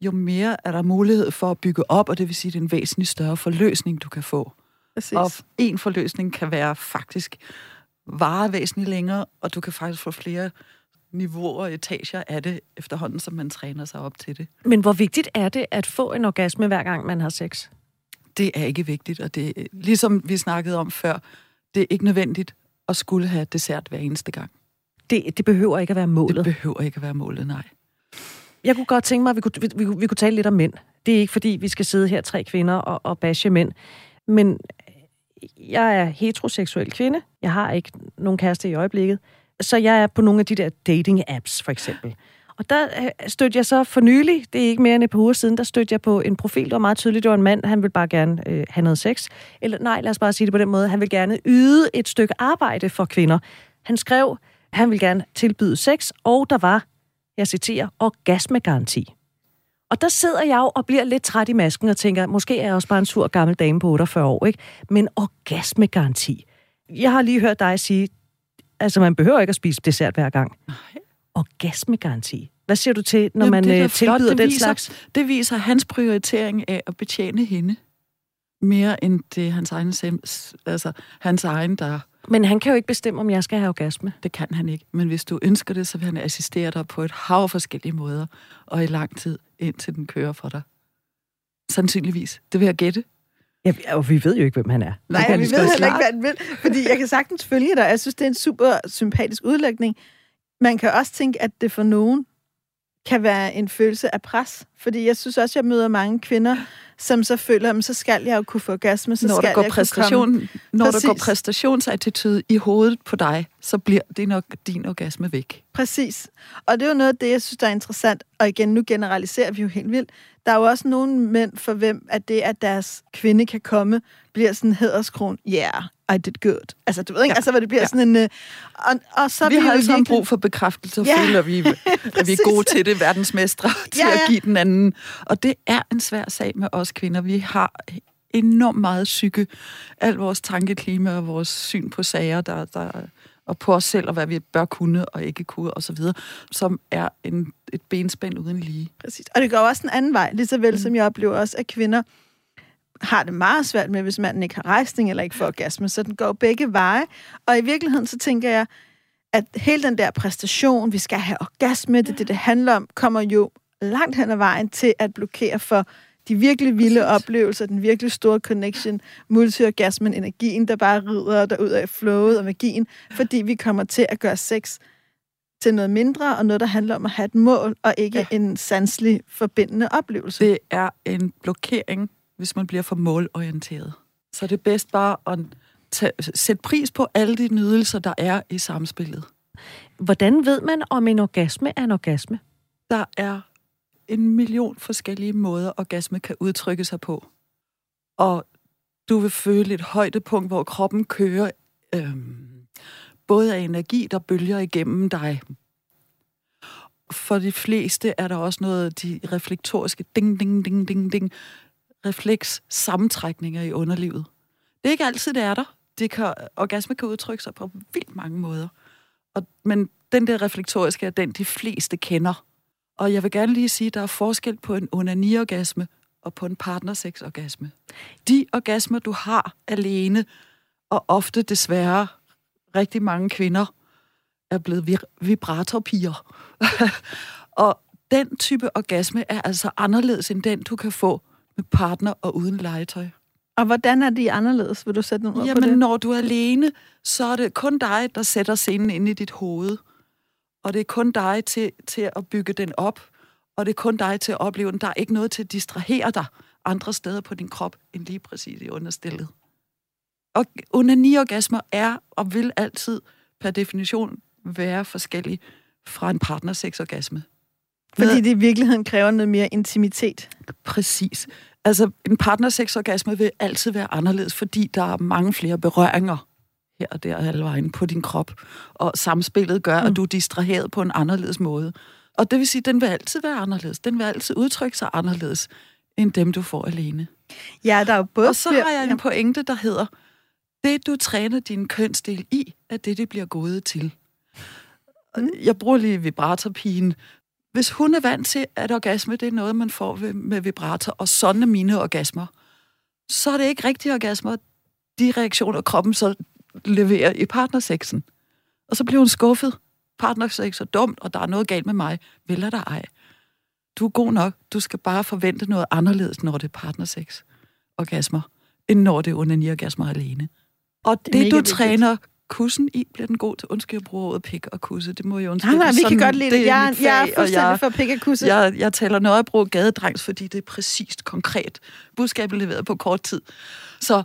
jo mere er der mulighed for at bygge op, og det vil sige, at det er en væsentlig større forløsning, du kan få. Præcis. Og en forløsning kan være faktisk vare væsentligt længere, og du kan faktisk få flere niveauer og etager af det efterhånden, som man træner sig op til det. Men hvor vigtigt er det at få en orgasme, hver gang man har sex? Det er ikke vigtigt, og det ligesom vi snakkede om før, det er ikke nødvendigt at skulle have dessert hver eneste gang. Det, det behøver ikke at være målet? Det behøver ikke at være målet, nej. Jeg kunne godt tænke mig, at vi kunne, vi, vi, vi kunne tale lidt om mænd. Det er ikke, fordi vi skal sidde her, tre kvinder, og, og bashe mænd. Men jeg er heteroseksuel kvinde. Jeg har ikke nogen kæreste i øjeblikket. Så jeg er på nogle af de der dating-apps, for eksempel. Og der øh, stødte jeg så for nylig, det er ikke mere end et par uger siden, der stødte jeg på en profil, der var meget tydeligt, det var en mand, han vil bare gerne øh, have noget sex. Eller nej, lad os bare sige det på den måde, han vil gerne yde et stykke arbejde for kvinder. Han skrev, han vil gerne tilbyde sex, og der var, jeg citerer, orgasmegaranti. Og der sidder jeg jo og bliver lidt træt i masken og tænker, måske er jeg også bare en sur gammel dame på 48 år, ikke? Men orgasmegaranti. Jeg har lige hørt dig sige, Altså, man behøver ikke at spise dessert hver gang. Nej. Orgasmegaranti. Hvad siger du til, når Jamen, man det øh, tilbyder flot. det den viser, slags? Det viser hans prioritering af at betjene hende. Mere end det hans egen, altså hans egen, der... Men han kan jo ikke bestemme, om jeg skal have orgasme. Det kan han ikke. Men hvis du ønsker det, så vil han assistere dig på et hav af forskellige måder, og i lang tid, indtil den kører for dig. Sandsynligvis. Det vil jeg gætte. Ja, og vi ved jo ikke, hvem han er. Nej, vi ved heller ikke, hvad han vil. Fordi jeg kan sagtens følge dig. Jeg synes, det er en super sympatisk udlægning. Man kan også tænke, at det for nogen kan være en følelse af pres. Fordi jeg synes også, jeg møder mange kvinder, som så føler, at så skal jeg jo kunne få orgasme, så når skal der går jeg præstation, kunne komme. Når Præcis. der går præstationsattitude i hovedet på dig, så bliver det nok din orgasme væk. Præcis. Og det er jo noget af det, jeg synes, der er interessant. Og igen, nu generaliserer vi jo helt vildt. Der er jo også nogle mænd, for hvem at det, at deres kvinde kan komme, bliver sådan en hæderskron. Yeah, I did good. Altså, du ved ikke, ja. altså, hvor det bliver ja. sådan en... Uh, og, og så vi har alle sammen virkelig- brug for bekræftelse og Ja. føler, at vi, at vi er gode til det, verdensmestre, til ja. ja. at give den anden. Og det er en svær sag med os kvinder. Vi har enormt meget psyke. Al vores tankeklima og vores syn på sager, der, der, og på os selv, og hvad vi bør kunne og ikke kunne, og så videre, som er en, et benspænd uden lige. Præcis. Og det går også en anden vej, lige så vel mm. som jeg oplever også, at kvinder har det meget svært med, hvis manden ikke har rejsning eller ikke får orgasme, så den går begge veje. Og i virkeligheden, så tænker jeg, at hele den der præstation, vi skal have orgasme, det det, det handler om, kommer jo langt hen ad vejen til at blokere for de virkelig vilde Præcis. oplevelser, den virkelig store connection, multiorgasmen, energien, der bare rider derud af flowet og magien, fordi vi kommer til at gøre sex til noget mindre, og noget, der handler om at have et mål, og ikke. Ja. en sanselig forbindende oplevelse. Det er en blokering, hvis man bliver for målorienteret. Så det er bedst bare at tage, sætte pris på alle de nydelser, der er i samspillet. Hvordan ved man, om en orgasme er en orgasme? Der er en million forskellige måder, orgasme kan udtrykke sig på. Og du vil føle et højdepunkt, hvor kroppen kører øhm, både af energi, der bølger igennem dig. For de fleste er der også noget de reflektoriske ding, ding, ding, ding, ding, refleks sammentrækninger i underlivet. Det er ikke altid, det er der. Det kan, orgasme kan udtrykke sig på vildt mange måder. Og, men den der reflektoriske er den, de fleste kender. Og jeg vil gerne lige sige, at der er forskel på en onaniorgasme og på en partnersexorgasme. De orgasmer, du har alene, og ofte desværre rigtig mange kvinder, er blevet vibratorpiger. og den type orgasme er altså anderledes end den, du kan få med partner og uden legetøj. Og hvordan er de anderledes? Vil du sætte nogle ord på Jamen, det? når du er alene, så er det kun dig, der sætter scenen ind i dit hoved. Og det er kun dig til, til at bygge den op. Og det er kun dig til at opleve den. Der er ikke noget til at distrahere dig andre steder på din krop, end lige præcis i understillet. Og onaniorgasmer er og vil altid per definition være forskellige fra en partnersexorgasme. Fordi det i virkeligheden kræver noget mere intimitet. Præcis. Altså, en partnersexorgasme vil altid være anderledes, fordi der er mange flere berøringer her og der alle vejen på din krop. Og samspillet gør, at du er distraheret på en anderledes måde. Og det vil sige, at den vil altid være anderledes. Den vil altid udtrykke sig anderledes, end dem, du får alene. Ja, der er jo både Og så har jeg en pointe, der hedder, det du træner din kønsdel i, er det, det bliver gået til. Og Jeg bruger lige vibratorpigen. Hvis hun er vant til, at orgasme det er noget, man får ved- med vibrator, og sådan er mine orgasmer, så er det ikke rigtige orgasmer, de reaktioner, kroppen så leverer i partnersexen. Og så bliver hun skuffet. Partnersex er dumt, og der er noget galt med mig. Vil der ej. Du er god nok. Du skal bare forvente noget anderledes, når det er partnersex. Orgasmer. End når det er onaniorgasmer alene. Og Det det, du vigtigt. træner kussen i, bliver den god til. Undskyld, jeg bruger ordet pik og kusse. Det må jeg Nej, undskylde. nej, vi kan Sådan- godt lide det. Jeg, mit jeg er fag, fuldstændig jeg- for pik og kusse. jeg, jeg taler noget at bruge gadedrengs, fordi det er præcist, konkret. Budskabet leveret på kort tid. Så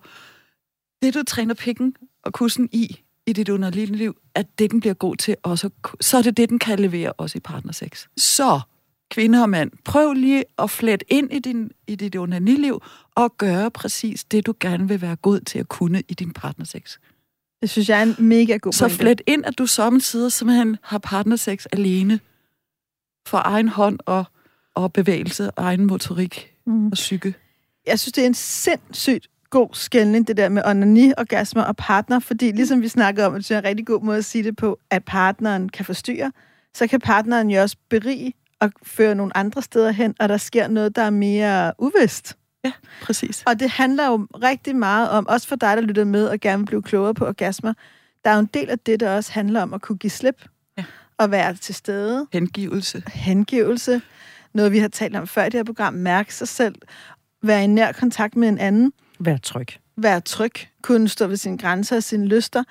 det, du træner pikken og kussen i, i dit underlige liv, at det, den bliver god til også, så er det det, den kan levere også i partnersex. Så, kvinde og mand, prøv lige at flette ind i, din, i dit liv og gøre præcis det, du gerne vil være god til at kunne i din partnersex. Det synes jeg er en mega god Så flet ind, at du samtidig simpelthen har partnersex alene for egen hånd og, og bevægelse, og egen motorik Mm. og psyke. Jeg synes, det er en sindssygt god skældning, det der med onani-orgasmer og partner, fordi ligesom vi snakkede om, at det er en rigtig god måde at sige det på, at partneren kan forstyrre, så kan partneren jo også berige og føre nogle andre steder hen, og der sker noget, der er mere uvist. Ja, præcis. Og det handler jo rigtig meget om, også for dig, der lytter med og gerne vil blive klogere på orgasmer, der er jo en del af det, der også handler om at kunne give slip. Ja. Og være til stede. Hengivelse. Hengivelse. Noget, vi har talt om før i det her program. Mærke sig selv. Være i nær kontakt med en anden. Vær tryg. Være tryg, kunne stå ved sine grænser og sine lyster.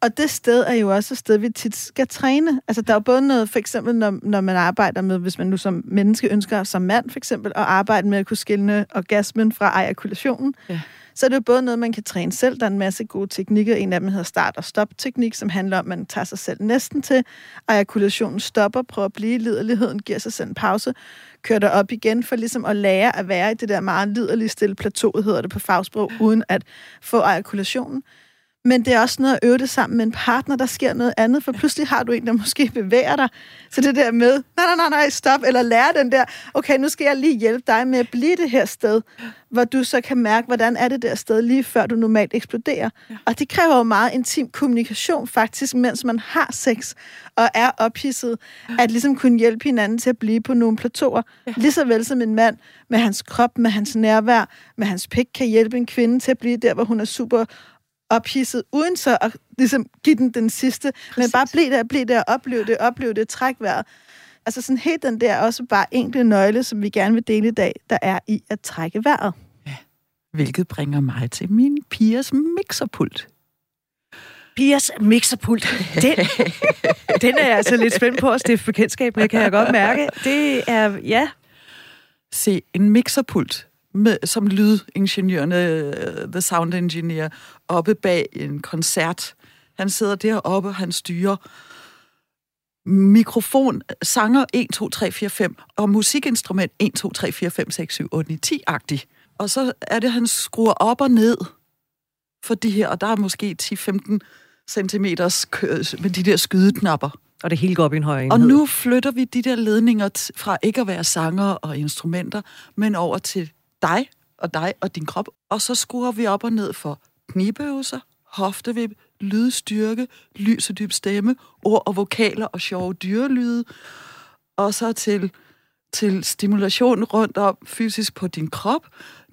Og det sted er jo også et sted, vi tit skal træne. Altså, der er jo både noget, for eksempel, når, når man arbejder med, hvis man nu som menneske ønsker, som mand for eksempel, at arbejde med at kunne skille orgasmen fra ejakulationen, Ja. så er det jo både noget, man kan træne selv. Der er en masse gode teknikker. En af dem hedder start- og stop-teknik, som handler om, at man tager sig selv næsten til. Ejakulationen stopper, prøver at blive liderligheden, giver sig selv en pause, kører der op igen, for ligesom at lære at være i det der meget liderlige stille plateau, hedder det på fagsprog, uden at få ejakulationen. Men det er også noget at øve det sammen med en partner, der sker noget andet, for pludselig har du en, der måske bevæger dig. Så det der med, nej, nej, nej, nej, stop, eller lære den der, okay, nu skal jeg lige hjælpe dig med at blive det her sted, hvor du så kan mærke, hvordan er det der sted, lige før du normalt eksploderer. Ja. Og det kræver jo meget intim kommunikation faktisk, mens man har sex og er ophidset, at ligesom kunne hjælpe hinanden til at blive på nogle plateauer. Ja. Lige så vel som en mand med hans krop, med hans nærvær, med hans pik, kan hjælpe en kvinde til at blive der, hvor hun er super ophidset, uden så at ligesom give den den sidste, Præcis. men bare blive der, blive der, opleve det, opleve det, træk vejret. Altså sådan helt den der også bare enkle nøgle, som vi gerne vil dele i dag, der er i at trække vejret. Hvilket bringer mig til min pigers mixerpult. Pias mixerpult. Den, den er jeg altså lidt spændt på at stifte bekendtskab med, kan jeg godt mærke. Det er, ja, Se, en mixerpult, med, som lydingeniørerne, øh, the sound engineer, oppe bag en koncert. Han sidder deroppe, han styrer mikrofon, sanger 1, 2, 3, 4, 5, og musikinstrument 1, 2, 3, 4, 5, 6, 7, 8, 9, 10-agtig. Og så er det, han skruer op og ned for de her, og der er måske 10-15 centimeters kø- med de der skydeknapper. og det hele går op i en højere Og enhed. nu flytter vi de der ledninger fra ikke at være sanger og instrumenter, men over til dig og dig og din krop. Og så skruer vi op og ned for knibøvelser, hoftevip, lydstyrke, lys og dyb stemme, ord og vokaler og sjove dyrelyde. Og så til, til stimulation rundt om fysisk på din krop,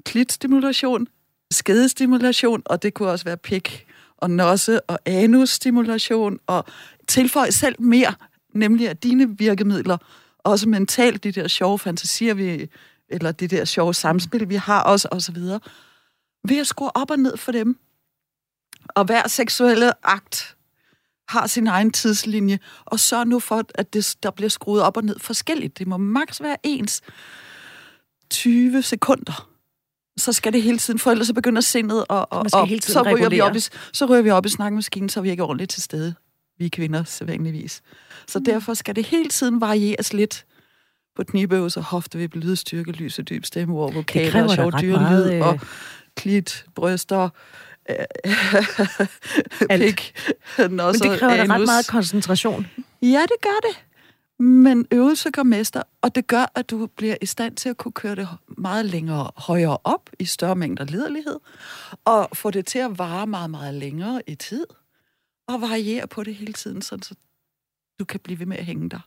klitstimulation, skedestimulation, og det kunne også være pik og nosse og anusstimulation, og tilføj selv mere, nemlig at dine virkemidler, også mentalt, de der sjove fantasier, vi, eller de der sjove samspil, vi har også, og så videre, ved at skrue op og ned for dem. Og hver seksuelle akt har sin egen tidslinje, og så nu for, at det, der bliver skruet op og ned forskelligt. Det må maks være ens 20 sekunder. Så skal det hele tiden, for ellers så begynder sindet, og, og, og så, ryger vi op i, så ryger vi op i snakkemaskinen, så er vi ikke ordentligt til stede. Vi er kvinder, sædvanligvis. Så Mm. derfor skal det hele tiden varieres lidt på knibøvelser, hoftevip, lydstyrke, lys og dyb stemme, ord, vokaler, sjov meget, øh, og klit, bryster, øh, Alt. pik, Men det kræver da ret anus. meget koncentration. Ja, det gør det. Men øvelse gør mester, og det gør, at du bliver i stand til at kunne køre det meget længere højere op i større mængder liderlighed, og få det til at vare meget, meget længere i tid, og variere på det hele tiden, sådan så du kan blive ved med at hænge der.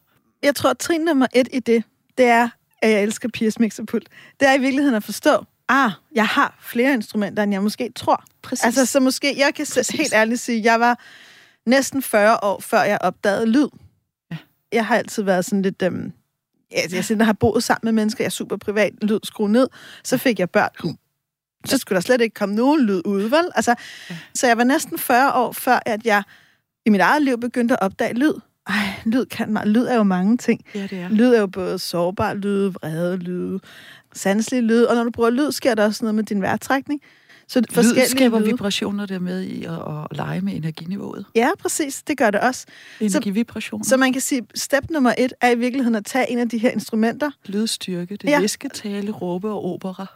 Jeg tror, at trin nummer et i det, det er, at jeg elsker Piers Mixerpult. Det er i virkeligheden at forstå, ah, jeg har flere instrumenter, end jeg måske tror. Præcis. Altså, så måske, jeg kan Præcis. Helt ærligt sige, jeg var næsten 40 år, før jeg opdagede lyd. Ja. Jeg har altid været sådan lidt... Øhm, ja, jeg siger, har boet sammen med mennesker, jeg er super privat, lyd skru ned. Så fik jeg børn. Så skulle der slet ikke komme nogen lyd ud, vel? Altså, så jeg var næsten 40 år, før at jeg i mit eget liv begyndte at opdage lyd. Ej, lyd kan meget. Lyd er jo mange ting. ja, det er. Lyd er jo både sårbar lyd, vrede lyd, sanselig lyd, og når du bruger lyd, sker der også noget med din vejrtrækning. Så Lyd forskellige skaber lyde. vibrationer der med i at, at lege med energiniveauet. Ja, præcis. Det gør det også. Energivibrationer. Så man kan sige, step nummer et er i virkeligheden at tage en af de her instrumenter. Lydstyrke, det Ja. er viske, tale, råbe og opera.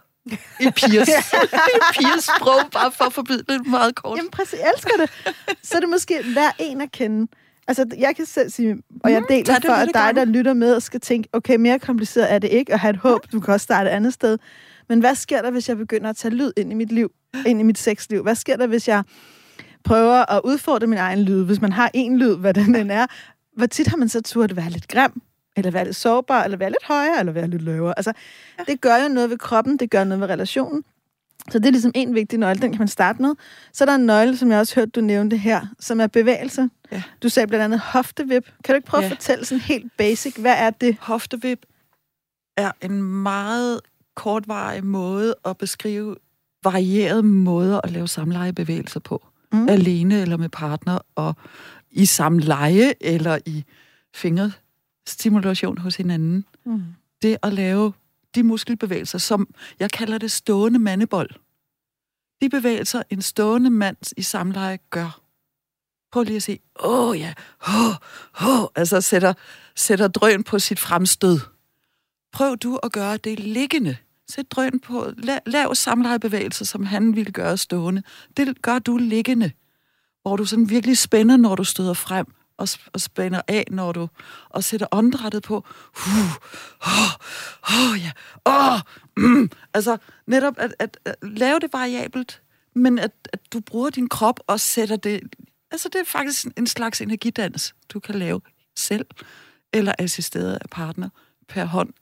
I pigers, i pigers sprog, bare for at forbyde det meget kort. Jamen præcis, jeg elsker det. Så er det måske hver en at kende. Altså, jeg kan selv sige, og jeg deler tag det for, at dig, der lytter med, og skal tænke, okay, mere kompliceret er det ikke, og have et håb, du kan også starte et andet sted. Men hvad sker der, hvis jeg begynder at tage lyd ind i mit liv, ind i mit sexliv? Hvad sker der, hvis jeg prøver at udfordre min egen lyd? Hvis man har en lyd, hvad den end er, hvor tit har man så turde være lidt grim? Eller være lidt sårbar, eller være lidt højere, eller være lidt lavere. Altså, det gør jo noget ved kroppen, det gør noget ved relationen. Så det er ligesom en vigtig nøgle, den kan man starte med. Så er der en nøgle, som jeg også hørte, du nævnte her, som er bevægelse. Ja. Du sagde blandt andet hoftevip. Kan du ikke prøve Ja. at fortælle sådan helt basic, hvad er det? Hoftevip er en meget kortvarig måde at beskrive varierede måder at lave samlejebevægelser på. Mm. Alene eller med partner, og i samleje eller i fingerstimulation hos hinanden. Mm. Det at lave de muskelbevægelser, som jeg kalder det stående mandebold. De bevægelser, en stående mand i samleje gør. Prøv lige at se. Åh oh, ja. Oh, oh. Altså sætter, sætter drøn på sit fremstød. Prøv du at gøre det liggende. Sæt drøn på. La, lav samlejebevægelser, som han ville gøre stående. Det gør du liggende. Hvor du sådan virkelig spænder, når du støder frem og, og spænder af, når du og sætter åndedrættet på. Uh, oh, oh, ja, oh, mm. Altså netop at, at, at lave det variabelt, men at, at du bruger din krop og sætter det... Altså det er faktisk en slags energidans, du kan lave selv, eller assisteret af partner per hånd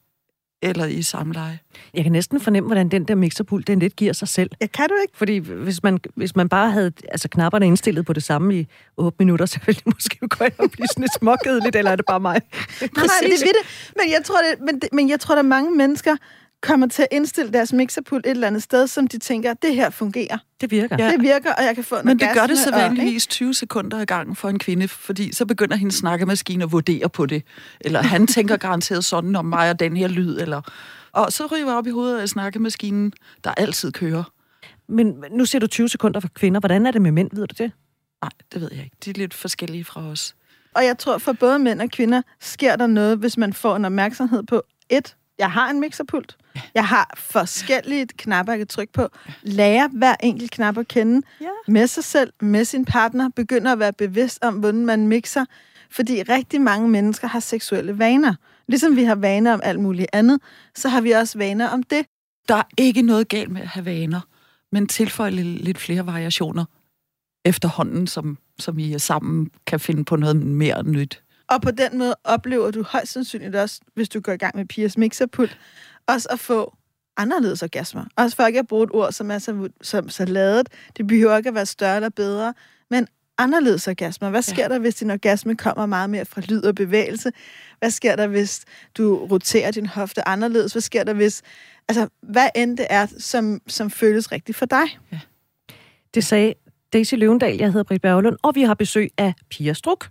eller i samleje. Jeg kan næsten fornemme, hvordan den der mixerpult, den lidt giver sig selv. Ja, kan du ikke? Fordi hvis man, hvis man bare havde altså, knapperne indstillet på det samme i 8 minutter, så ville det måske gå ind og blive sådan lidt småkedeligt, eller er det bare mig? nej, nej, det er det. Men jeg tror, det, men, det, men jeg tror, der er mange mennesker, kommer til at indstille deres mixerpult et eller andet sted, som de tænker, det her fungerer. Det virker. Ja. Det virker, og jeg kan få en Men det gør det så vanligvis 20 sekunder ad gangen for en kvinde, fordi så begynder hendes snakkemaskine at vurdere på det. Eller han tænker garanteret sådan om mig og den her lyd, eller... Og så ryger jeg op i hovedet af snakkemaskinen, der altid kører. Men nu ser du 20 sekunder for kvinder. Hvordan er det med mænd? Ved du det? Nej, det ved jeg ikke. De er lidt forskellige fra os. Og jeg tror, for både mænd og kvinder sker der noget, hvis man får en opmærksomhed på, et, jeg har en mixerpult. Jeg har forskellige knapper, jeg kan trykke på. Lære hver enkelt knap at kende ja. med sig selv, med sin partner. Begynder at være bevidst om, hvordan man mixer. Fordi rigtig mange mennesker har seksuelle vaner. Ligesom vi har vaner om alt muligt andet, så har vi også vaner om det. Der er ikke noget galt med at have vaner, men tilføj lidt flere variationer efterhånden, som, som I sammen kan finde på noget mere nyt. Og på den måde oplever du højst sandsynligt også, hvis du går i gang med Pias mixerpult, også at få anderledes orgasmer. Også for ikke at bruge et ord, som er så, som, så ladet. Det behøver ikke at være større eller bedre, men anderledes orgasmer. Hvad sker ja. der, hvis din orgasme kommer meget mere fra lyd og bevægelse? Hvad sker der, hvis du roterer din hofte anderledes? Hvad sker der, hvis... Altså, hvad end det er, som, som føles rigtigt for dig? Ja. Det sagde Daisy Løvendal, jeg hedder Britt Berglund, og vi har besøg af Pia Struk.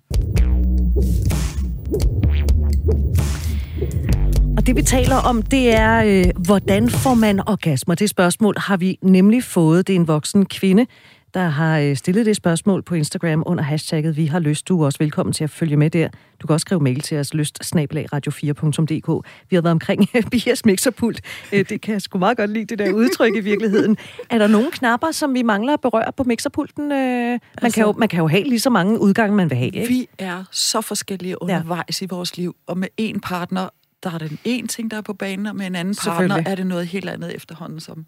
Og det vi taler om, det er, øh, hvordan får man orgasmer? Det spørgsmål har vi nemlig fået. Det er en voksen kvinde, der har øh, stillet det spørgsmål på Instagram under hashtagget Vi har lyst. Du er også velkommen til at følge med der. Du kan også skrive mail til os, lyst radio4.dk. Vi har været omkring Bias mixerpult. Øh, det kan jeg sgu meget godt lide, det der udtryk i virkeligheden. Er der nogle knapper, som vi mangler at berøre på mixerpulten? Man, altså, kan jo, man kan jo have lige så mange udgange, man vil have. Ikke? Vi er så forskellige undervejs ja. i vores liv, og med en partner, der er den en ting, der er på banen, og med en anden partner er det noget helt andet efterhånden. Som.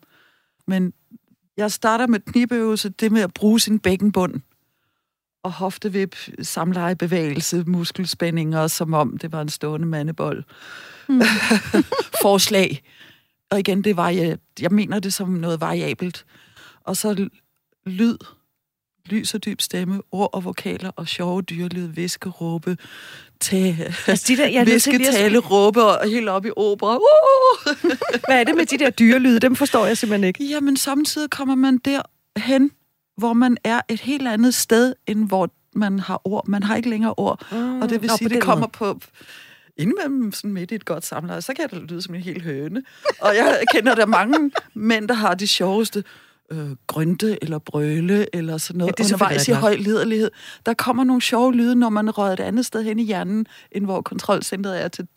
Men jeg starter med knibeøvelse, det med at bruge sin bækkenbund og hoftevip, samlejebevægelse, muskelspændinger, som om det var en stående mandebold. Mm. Forslag. Og igen, det var, jeg, jeg mener det som noget variabelt. Og så lyd, lys og dyb stemme, ord og vokaler og sjove dyrelyd, viske, råbe, tage, altså de der, jeg viske, tale, råbe og helt op i opera. Uh! Hvad er det med de der dyrelyde? Dem forstår jeg simpelthen ikke. Jamen, samtidig kommer man derhen, hvor man er et helt andet sted, end hvor man har ord. Man har ikke længere ord. Mm, og det vil sige, det kommer måde. på indimellem sådan midt i et godt samleje, så kan det lyde som en helt høne. Og jeg kender der mange mænd, der har de sjoveste øh, grønte eller brøle eller sådan noget ja, det er undervejs i høj liderlighed. Der kommer nogle sjove lyde, når man rører et andet sted hen i hjernen, end hvor kontrolcentret er til.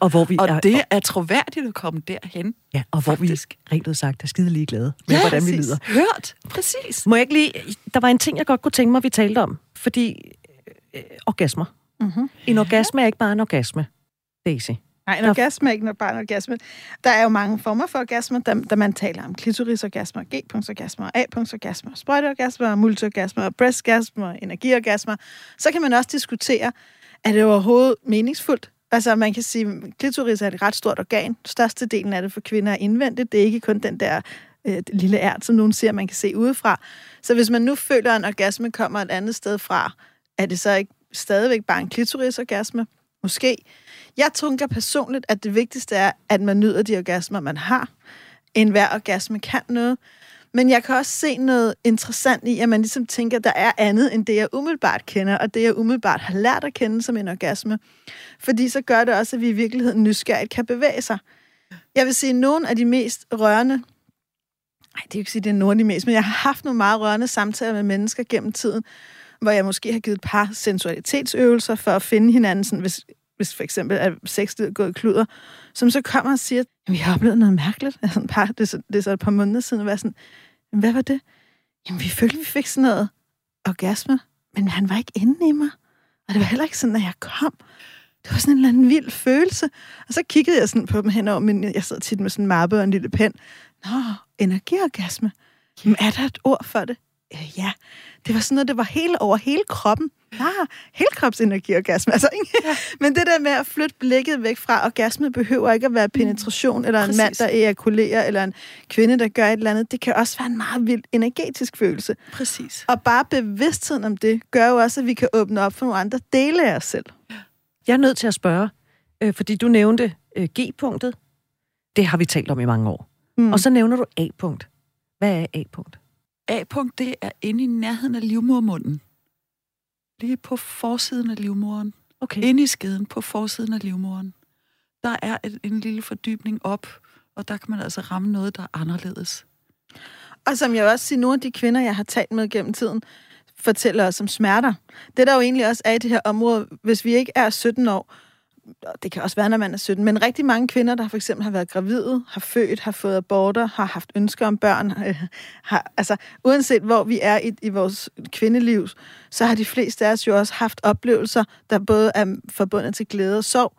Og, hvor vi og er, det er troværdigt at komme derhen. Ja, og hvor faktisk. vi rent sagt er skide lige glade med, ja, hvordan præcis. vi lyder. Hørt, præcis. Må jeg ikke lige... Der var en ting, jeg godt kunne tænke mig, vi talte om. Fordi øh, orgasmer. Mm-hmm. En orgasme er ikke bare en orgasme, Daisy. Nej, en der... orgasme er ikke bare en orgasme. Der er jo mange former for orgasmer, der, der man taler om klitorisorgasmer, G-punktsorgasmer, A-punktsorgasmer, sprøjteorgasmer, multiorgasmer, breastgasmer, energiorgasmer. Så kan man også diskutere, er det overhovedet meningsfuldt? Altså, man kan sige, at klitoris er et ret stort organ. Størstedelen af det for kvinder er indvendigt. Det er ikke kun den der øh, lille ært, som nogen siger, man kan se udefra. Så hvis man nu føler, at en orgasme kommer et andet sted fra, er det så ikke stadigvæk bare en klitorisorgasme? Måske. Jeg tænker personligt, at det vigtigste er, at man nyder de orgasmer, man har. En hver orgasme kan noget. Men jeg kan også se noget interessant i, at man ligesom tænker, at der er andet end det, jeg umiddelbart kender, og det, jeg umiddelbart har lært at kende som en orgasme. Fordi så gør det også, at vi i virkeligheden nysgerrigt kan bevæge sig. Jeg vil sige, at nogle af de mest rørende Nej, det er jo ikke sige, det er nogle af de mest, men jeg har haft nogle meget rørende samtaler med mennesker gennem tiden, hvor jeg måske har givet et par sensualitetsøvelser for at finde hinanden, sådan, hvis, hvis for eksempel er sexlivet gået kluder, som så kommer og siger, at vi har oplevet noget mærkeligt. Altså, et par, det, er så, det er så et par måneder siden, og var sådan, hvad var det? Jamen, vi følte, vi fik sådan noget orgasme, men han var ikke inde i mig. Og det var heller ikke sådan, at jeg kom. Det var sådan en eller anden vild følelse. Og så kiggede jeg sådan på dem henover, men jeg sad tit med sådan en mappe og en lille pen. Nå, energiorgasme. Jamen, er der et ord for det? Øh, ja, det var sådan noget, det var hele over hele kroppen. Ah, helkropsenergiorgasme. Altså, ikke? Ja. Men det der med at flytte blikket væk fra orgasme behøver ikke at være penetration, eller en Præcis. mand, der ejakulerer, eller en kvinde, der gør et eller andet. Det kan også være en meget vild energetisk følelse. Præcis. Og bare bevidstheden om det, gør jo også, at vi kan åbne op for nogle andre dele af os selv. Jeg er nødt til at spørge, øh, fordi du nævnte øh, G-punktet. Det har vi talt om i mange år. Mm. Og så nævner du A-punkt. Hvad er A-punkt? A-punkt, det er inde i nærheden af livmormunden. Lige på forsiden af livmoren. Okay. Inde i skeden på forsiden af livmoren. Der er et, en lille fordybning op, og der kan man altså ramme noget, der er anderledes. Og som jeg også siger, nogle af de kvinder, jeg har talt med gennem tiden, fortæller os om smerter. Det der jo egentlig også er i det her område, hvis vi ikke er 17 år, det kan også være, når man er 17, men rigtig mange kvinder, der for eksempel har været gravide, har født, har fået aborter, har haft ønsker om børn, øh, har, altså uanset hvor vi er i, i vores kvindeliv, så har de fleste af os jo også haft oplevelser, der både er forbundet til glæde og sorg,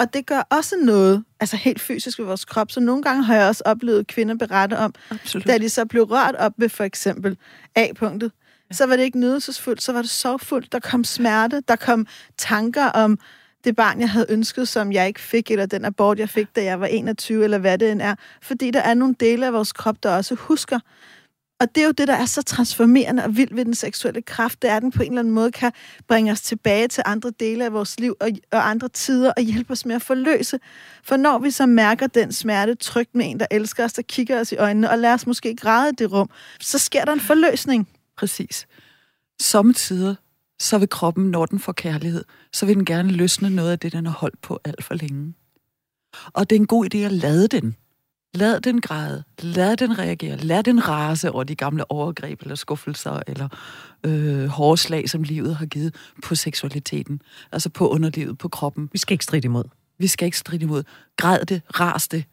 og det gør også noget, altså helt fysisk ved vores krop. Så nogle gange har jeg også oplevet kvinder berette om, Absolut. da de så blev rørt op ved for eksempel A-punktet, så var det ikke nydelsesfuldt, så var det sorgfuldt. Der kom smerte, der kom tanker om, det barn, jeg havde ønsket, som jeg ikke fik, eller den abort, jeg fik, da jeg var 21, eller hvad det end er. Fordi der er nogle dele af vores krop, der også husker. Og det er jo det, der er så transformerende og vildt ved den seksuelle kraft, det er, at den på en eller anden måde kan bringe os tilbage til andre dele af vores liv og, og andre tider og hjælpe os med at forløse. For når vi så mærker den smerte trygt med en, der elsker os, der kigger os i øjnene og lader os måske græde i det rum, så sker der en forløsning. Præcis. Samtidig så vil kroppen, når den får kærlighed, så vil den gerne løsne noget af det, den har holdt på alt for længe. Og det er en god idé at lade den. Lad den græde, lad den reagere, lad den rase over de gamle overgreb eller skuffelser eller øh, hårslag, som livet har givet på seksualiteten, altså på underlivet, på kroppen. Vi skal ikke stride imod. Vi skal ikke stride imod. Græd det, ras det,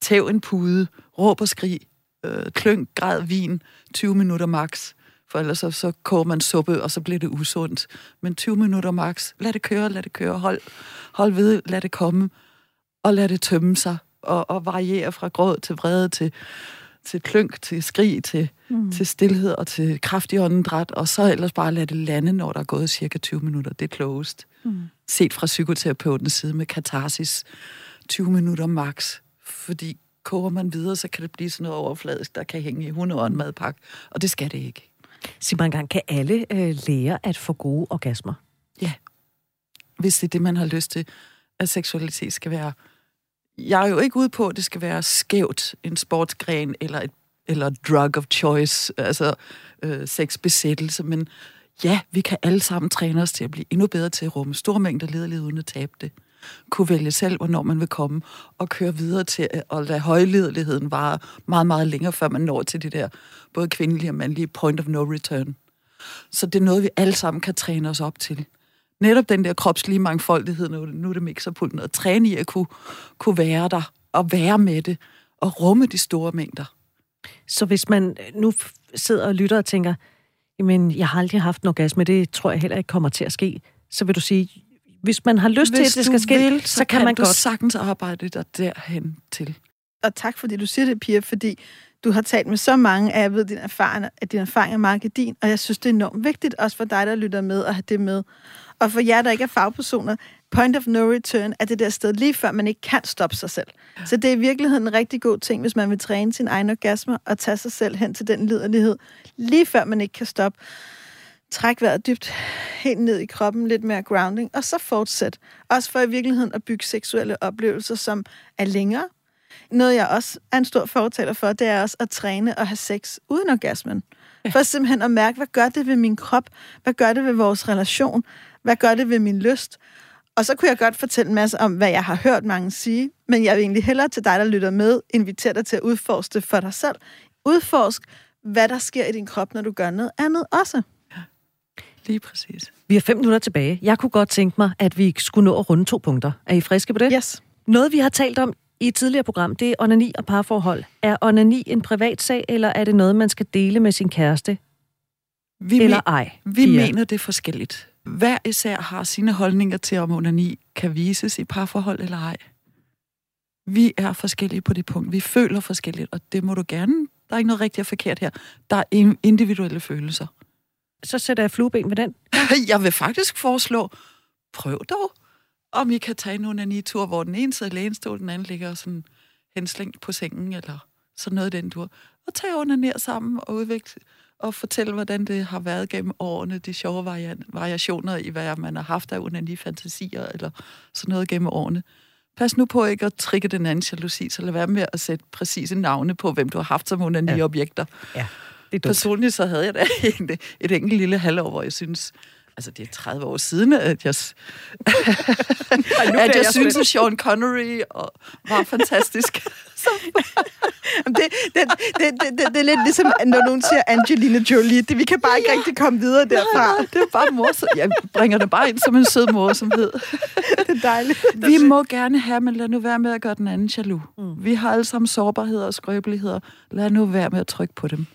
tæv en pude, råb og skrig, øh, kløng, græd vin, 20 minutter max for ellers så, så koger man suppe, og så bliver det usundt. Men 20 minutter max. Lad det køre, lad det køre. Hold, hold ved, lad det komme, og lad det tømme sig, og, og variere fra gråd til vrede, til, til klønk, til skrig, til, mm. til stillhed og til kraftig åndedræt, og så ellers bare lade det lande, når der er gået cirka 20 minutter. Det er klogest. Mm. Set fra psykoterapeutens side med katarsis. 20 minutter max. Fordi koger man videre, så kan det blive sådan noget overfladisk, der kan hænge i hunde og en madpakke. Og det skal det ikke. Sig mig engang, kan alle øh, lære at få gode orgasmer? Ja. Hvis det er det, man har lyst til, at seksualitet skal være. Jeg er jo ikke ude på, at det skal være skævt, en sportsgren eller et eller drug of choice, altså øh, sexbesættelse, men ja, vi kan alle sammen træne os til at blive endnu bedre til at rumme store mængder lederlighed uden at tabe det kunne vælge selv, hvornår man vil komme, og køre videre til øh, at lade højledeligheden vare meget, meget længere, før man når til det der både kvindelige og mandlige point of no return. Så det er noget, vi alle sammen kan træne os op til. Netop den der kropslige mangfoldighed, nu, nu er det mixerpulten, at træne i at kunne, kunne være der, og være med det, og rumme de store mængder. Så hvis man nu sidder og lytter og tænker, jamen, jeg har aldrig haft en orgasme, det tror jeg heller ikke kommer til at ske, så vil du sige, hvis man har lyst hvis til, at det skal ske, vil, så, så kan, kan man du godt sagtens arbejde dig derhen til. Og tak, fordi du siger det, Pia, fordi du har talt med så mange af, jeg ved, dine erfaringer, at din erfaring er meget din, og jeg synes, det er enormt vigtigt, også for dig, der lytter med, at have det med. Og for jer, der ikke er fagpersoner, point of no return er det der sted, lige før man ikke kan stoppe sig selv. Så det er i virkeligheden en rigtig god ting, hvis man vil træne sin egen orgasme og tage sig selv hen til den liderlighed, lige før man ikke kan stoppe. Træk vejret dybt helt ned i kroppen, lidt mere grounding, og så fortsæt. Også for i virkeligheden at bygge seksuelle oplevelser, som er længere, Noget, jeg også er en stor fortaler for, det er også at træne og have sex uden orgasmen. Ja. For simpelthen at mærke, hvad gør det ved min krop? Hvad gør det ved vores relation? Hvad gør det ved min lyst? Og så kunne jeg godt fortælle en masse om, hvad jeg har hørt mange sige, men jeg vil egentlig hellere til dig, der lytter med, invitere dig til at udforske det for dig selv. Udforsk, hvad der sker i din krop, når du gør noget andet også. Lige præcis. Vi har fem minutter tilbage. Jeg kunne godt tænke mig, at vi skulle nå at runde to punkter. Er I friske på det? Yes. Noget, vi har talt om i et tidligere program, det er onani og parforhold. Er onani en privat sag, eller er det noget, man skal dele med sin kæreste? Vi eller ej? Vi Pia? mener det er forskelligt. Hver især har sine holdninger til, om onani kan vises i parforhold eller ej. Vi er forskellige på det punkt. Vi føler forskelligt, og det må du gerne. Der er ikke noget rigtigt og forkert her. Der er individuelle følelser. Så sætter jeg flueben ved den. Jeg vil faktisk foreslå, prøv dog om I kan tage en onani-tur, hvor den ene sidder i lægenstol, den anden ligger sådan henslængt på sengen, eller sådan noget den tur. Og tage onanere sammen og udvikle og fortælle, hvordan det har været gennem årene, de sjove variationer i, hvad man har haft af onani-fantasier, eller sådan noget gennem årene. Pas nu på ikke at trigge den anden jalousi, så lad være med at sætte præcise navne på, hvem du har haft som onani-objekter. Ja. Ja. Personligt så havde jeg da et, et enkelt lille halvår, hvor jeg synes, altså det er 30 år siden, at jeg, at jeg, synes, at Sean Connery var fantastisk. det, det, det, det, det, det er lidt ligesom, når nogen siger Angelina Jolie. Det, vi kan bare ikke ja. rigtig komme videre derfra. Nej, det er bare morsom. Jeg bringer det bare ind som en sød morsomhed. det er dejligt. Vi må gerne have, men lad nu være med at gøre den anden jaloux. Mm. Vi har alle sammen sårbarheder og skrøbeligheder. Lad nu være med at trykke på dem.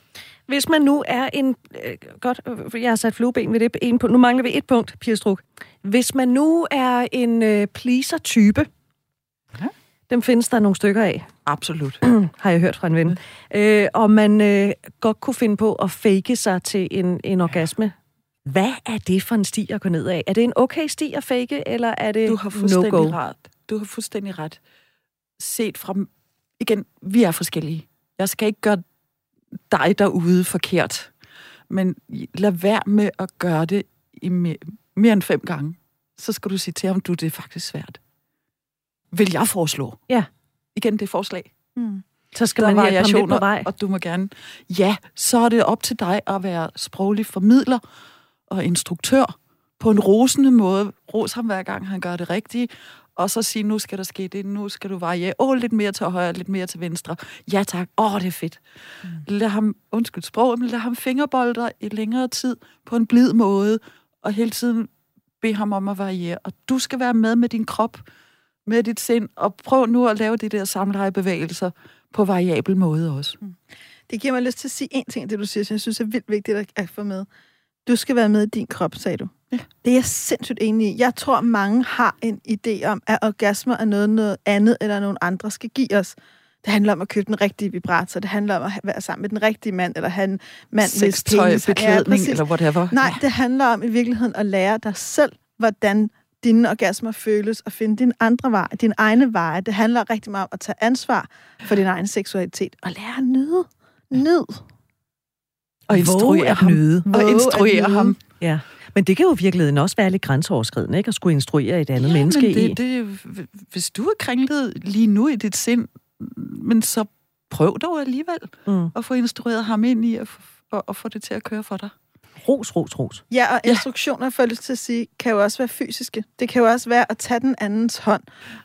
Hvis man nu er en... Øh, godt, øh, jeg har sat flueben ved det en. Nu mangler vi et punkt, Pia Struk. Hvis man nu er en øh, pleaser-type, ja. dem findes der nogle stykker af. Absolut. har jeg hørt fra en ven. Ja. Øh, og man øh, godt kunne finde på at fake sig til en, en orgasme. Hvad er det for en sti at gå ned af? Er det en okay sti at fake, eller er det Du har fuldstændig no-go? ret. Du har fuldstændig ret. Set fra... Igen, vi er forskellige. Jeg skal ikke gøre dig derude forkert. Men lad være med at gøre det i mere, mere end fem gange. Så skal du sige til ham, du, det er faktisk svært. Vil jeg foreslå? Ja. Igen, det er forslag. Mm. Så skal der man hjælpe lidt på vej. Og du må gerne... Ja, så er det op til dig at være sproglig formidler og instruktør på en rosende måde. Ros ham hver gang, han gør det rigtigt og så sige, nu skal der ske det, nu skal du variere. Åh, lidt mere til højre, lidt mere til venstre. Ja tak, åh, det er fedt. Mm. Lad ham, undskyld sprog, men lad ham fingerbolde i længere tid på en blid måde, og hele tiden bede ham om at variere. Og du skal være med med din krop, med dit sind, og prøv nu at lave de der samlejebevægelser på variabel måde også. Mm. Det giver mig lyst til at sige en ting, det du siger, som jeg synes er vildt vigtigt at få med. Du skal være med i din krop, sagde du. Ja. Det er jeg sindssygt enig i. Jeg tror, mange har en idé om, at orgasmer er noget, noget andet, eller nogen andre skal give os. Det handler om at købe den rigtige vibrator. Det handler om at være sammen med den rigtige mand, eller have en mand, hvis penis beklædning, ja, eller whatever. Nej, det handler om i virkeligheden at lære dig selv, hvordan dine orgasmer føles, og finde din andre vej, din egne veje. Det handler rigtig meget om at tage ansvar for din egen seksualitet, og lære at nyde. Nyd. Og instruere ham. Nyde. Og instruere ham. Ja. Men det kan jo i virkeligheden også være lidt grænseoverskridende, ikke? At skulle instruere et andet ja, menneske men det, i. Det, hvis du er kringlet lige nu i dit sind, men så prøv dog alligevel mm. at få instrueret ham ind i at, at, at få det til at køre for dig. Ros, ros, ros. Ja, og instruktioner, får jeg lyst til at sige, kan jo også være fysiske. Det kan jo også være at tage den andens hånd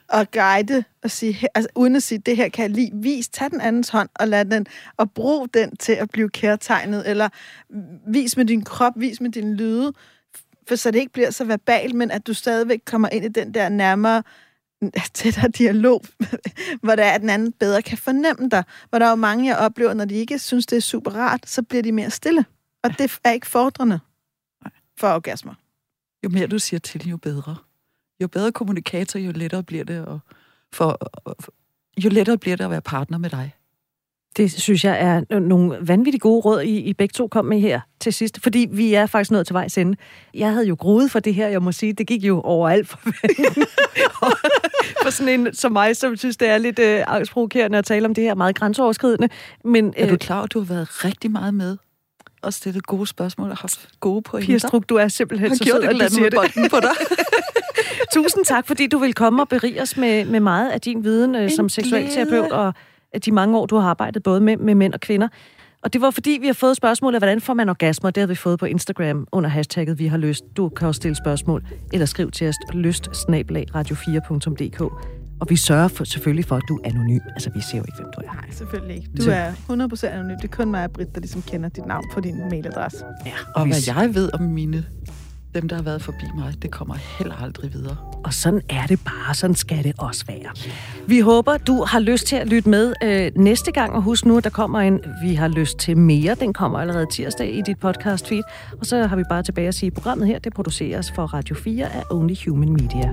og guide og sige, altså uden at sige, det her kan jeg lige vis, tag den andens hånd og lad den, og brug den til at blive kærtegnet, eller vis med din krop, vis med din lyde, for så det ikke bliver så verbalt, men at du stadigvæk kommer ind i den der nærmere tættere dialog, hvor der er, at den anden bedre kan fornemme dig. Hvor der er jo mange, jeg oplever, når de ikke synes, det er super rart, så bliver de mere stille. Og det er ikke fordrende for orgasmer. Jo mere du siger til, jo bedre. Jo bedre kommunikator, jo lettere bliver det, og for, jo lettere bliver det at være partner med dig. Det synes jeg er nogle vanvittigt gode råd, I, I begge to kom med her til sidst, fordi vi er faktisk nået til vejs ende. Jeg havde jo groet for det her, jeg må sige, det gik jo overalt for For sådan en som mig, som synes, det er lidt øh, angstprovokerende at tale om det her meget grænseoverskridende. Men, er du øh, klar, at du har været rigtig meget med og stillet gode spørgsmål og haft gode pointer. Pia Struk, du er simpelthen så sød, at du siger det. på dig. Tusind tak, fordi du vil komme og berige os med, med meget af din viden øh, som seksualterapeut og de mange år, du har arbejdet både med, med mænd og kvinder. Og det var fordi, vi har fået spørgsmålet, hvordan får man orgasmer? Det har vi fået på Instagram under hashtagget Vi har lyst. Du kan også stille spørgsmål, eller skriv til os lyst radio4.dk. Og vi sørger for, selvfølgelig for, at du er anonym. Altså, vi ser jo ikke, hvem du er. Nej, selvfølgelig ikke. Du er 100% anonym. Det er kun mig og Britt, der ligesom kender dit navn på din mailadresse. Ja, og, og hvad jeg ved om mine dem, der har været forbi mig, det kommer heller aldrig videre. Og sådan er det bare. Sådan skal det også være. Vi håber, du har lyst til at lytte med øh, næste gang. Og husk nu, at der kommer en Vi har lyst til mere. Den kommer allerede tirsdag i dit podcast feed. Og så har vi bare tilbage at sige, at programmet her, det produceres for Radio 4 af Only Human Media.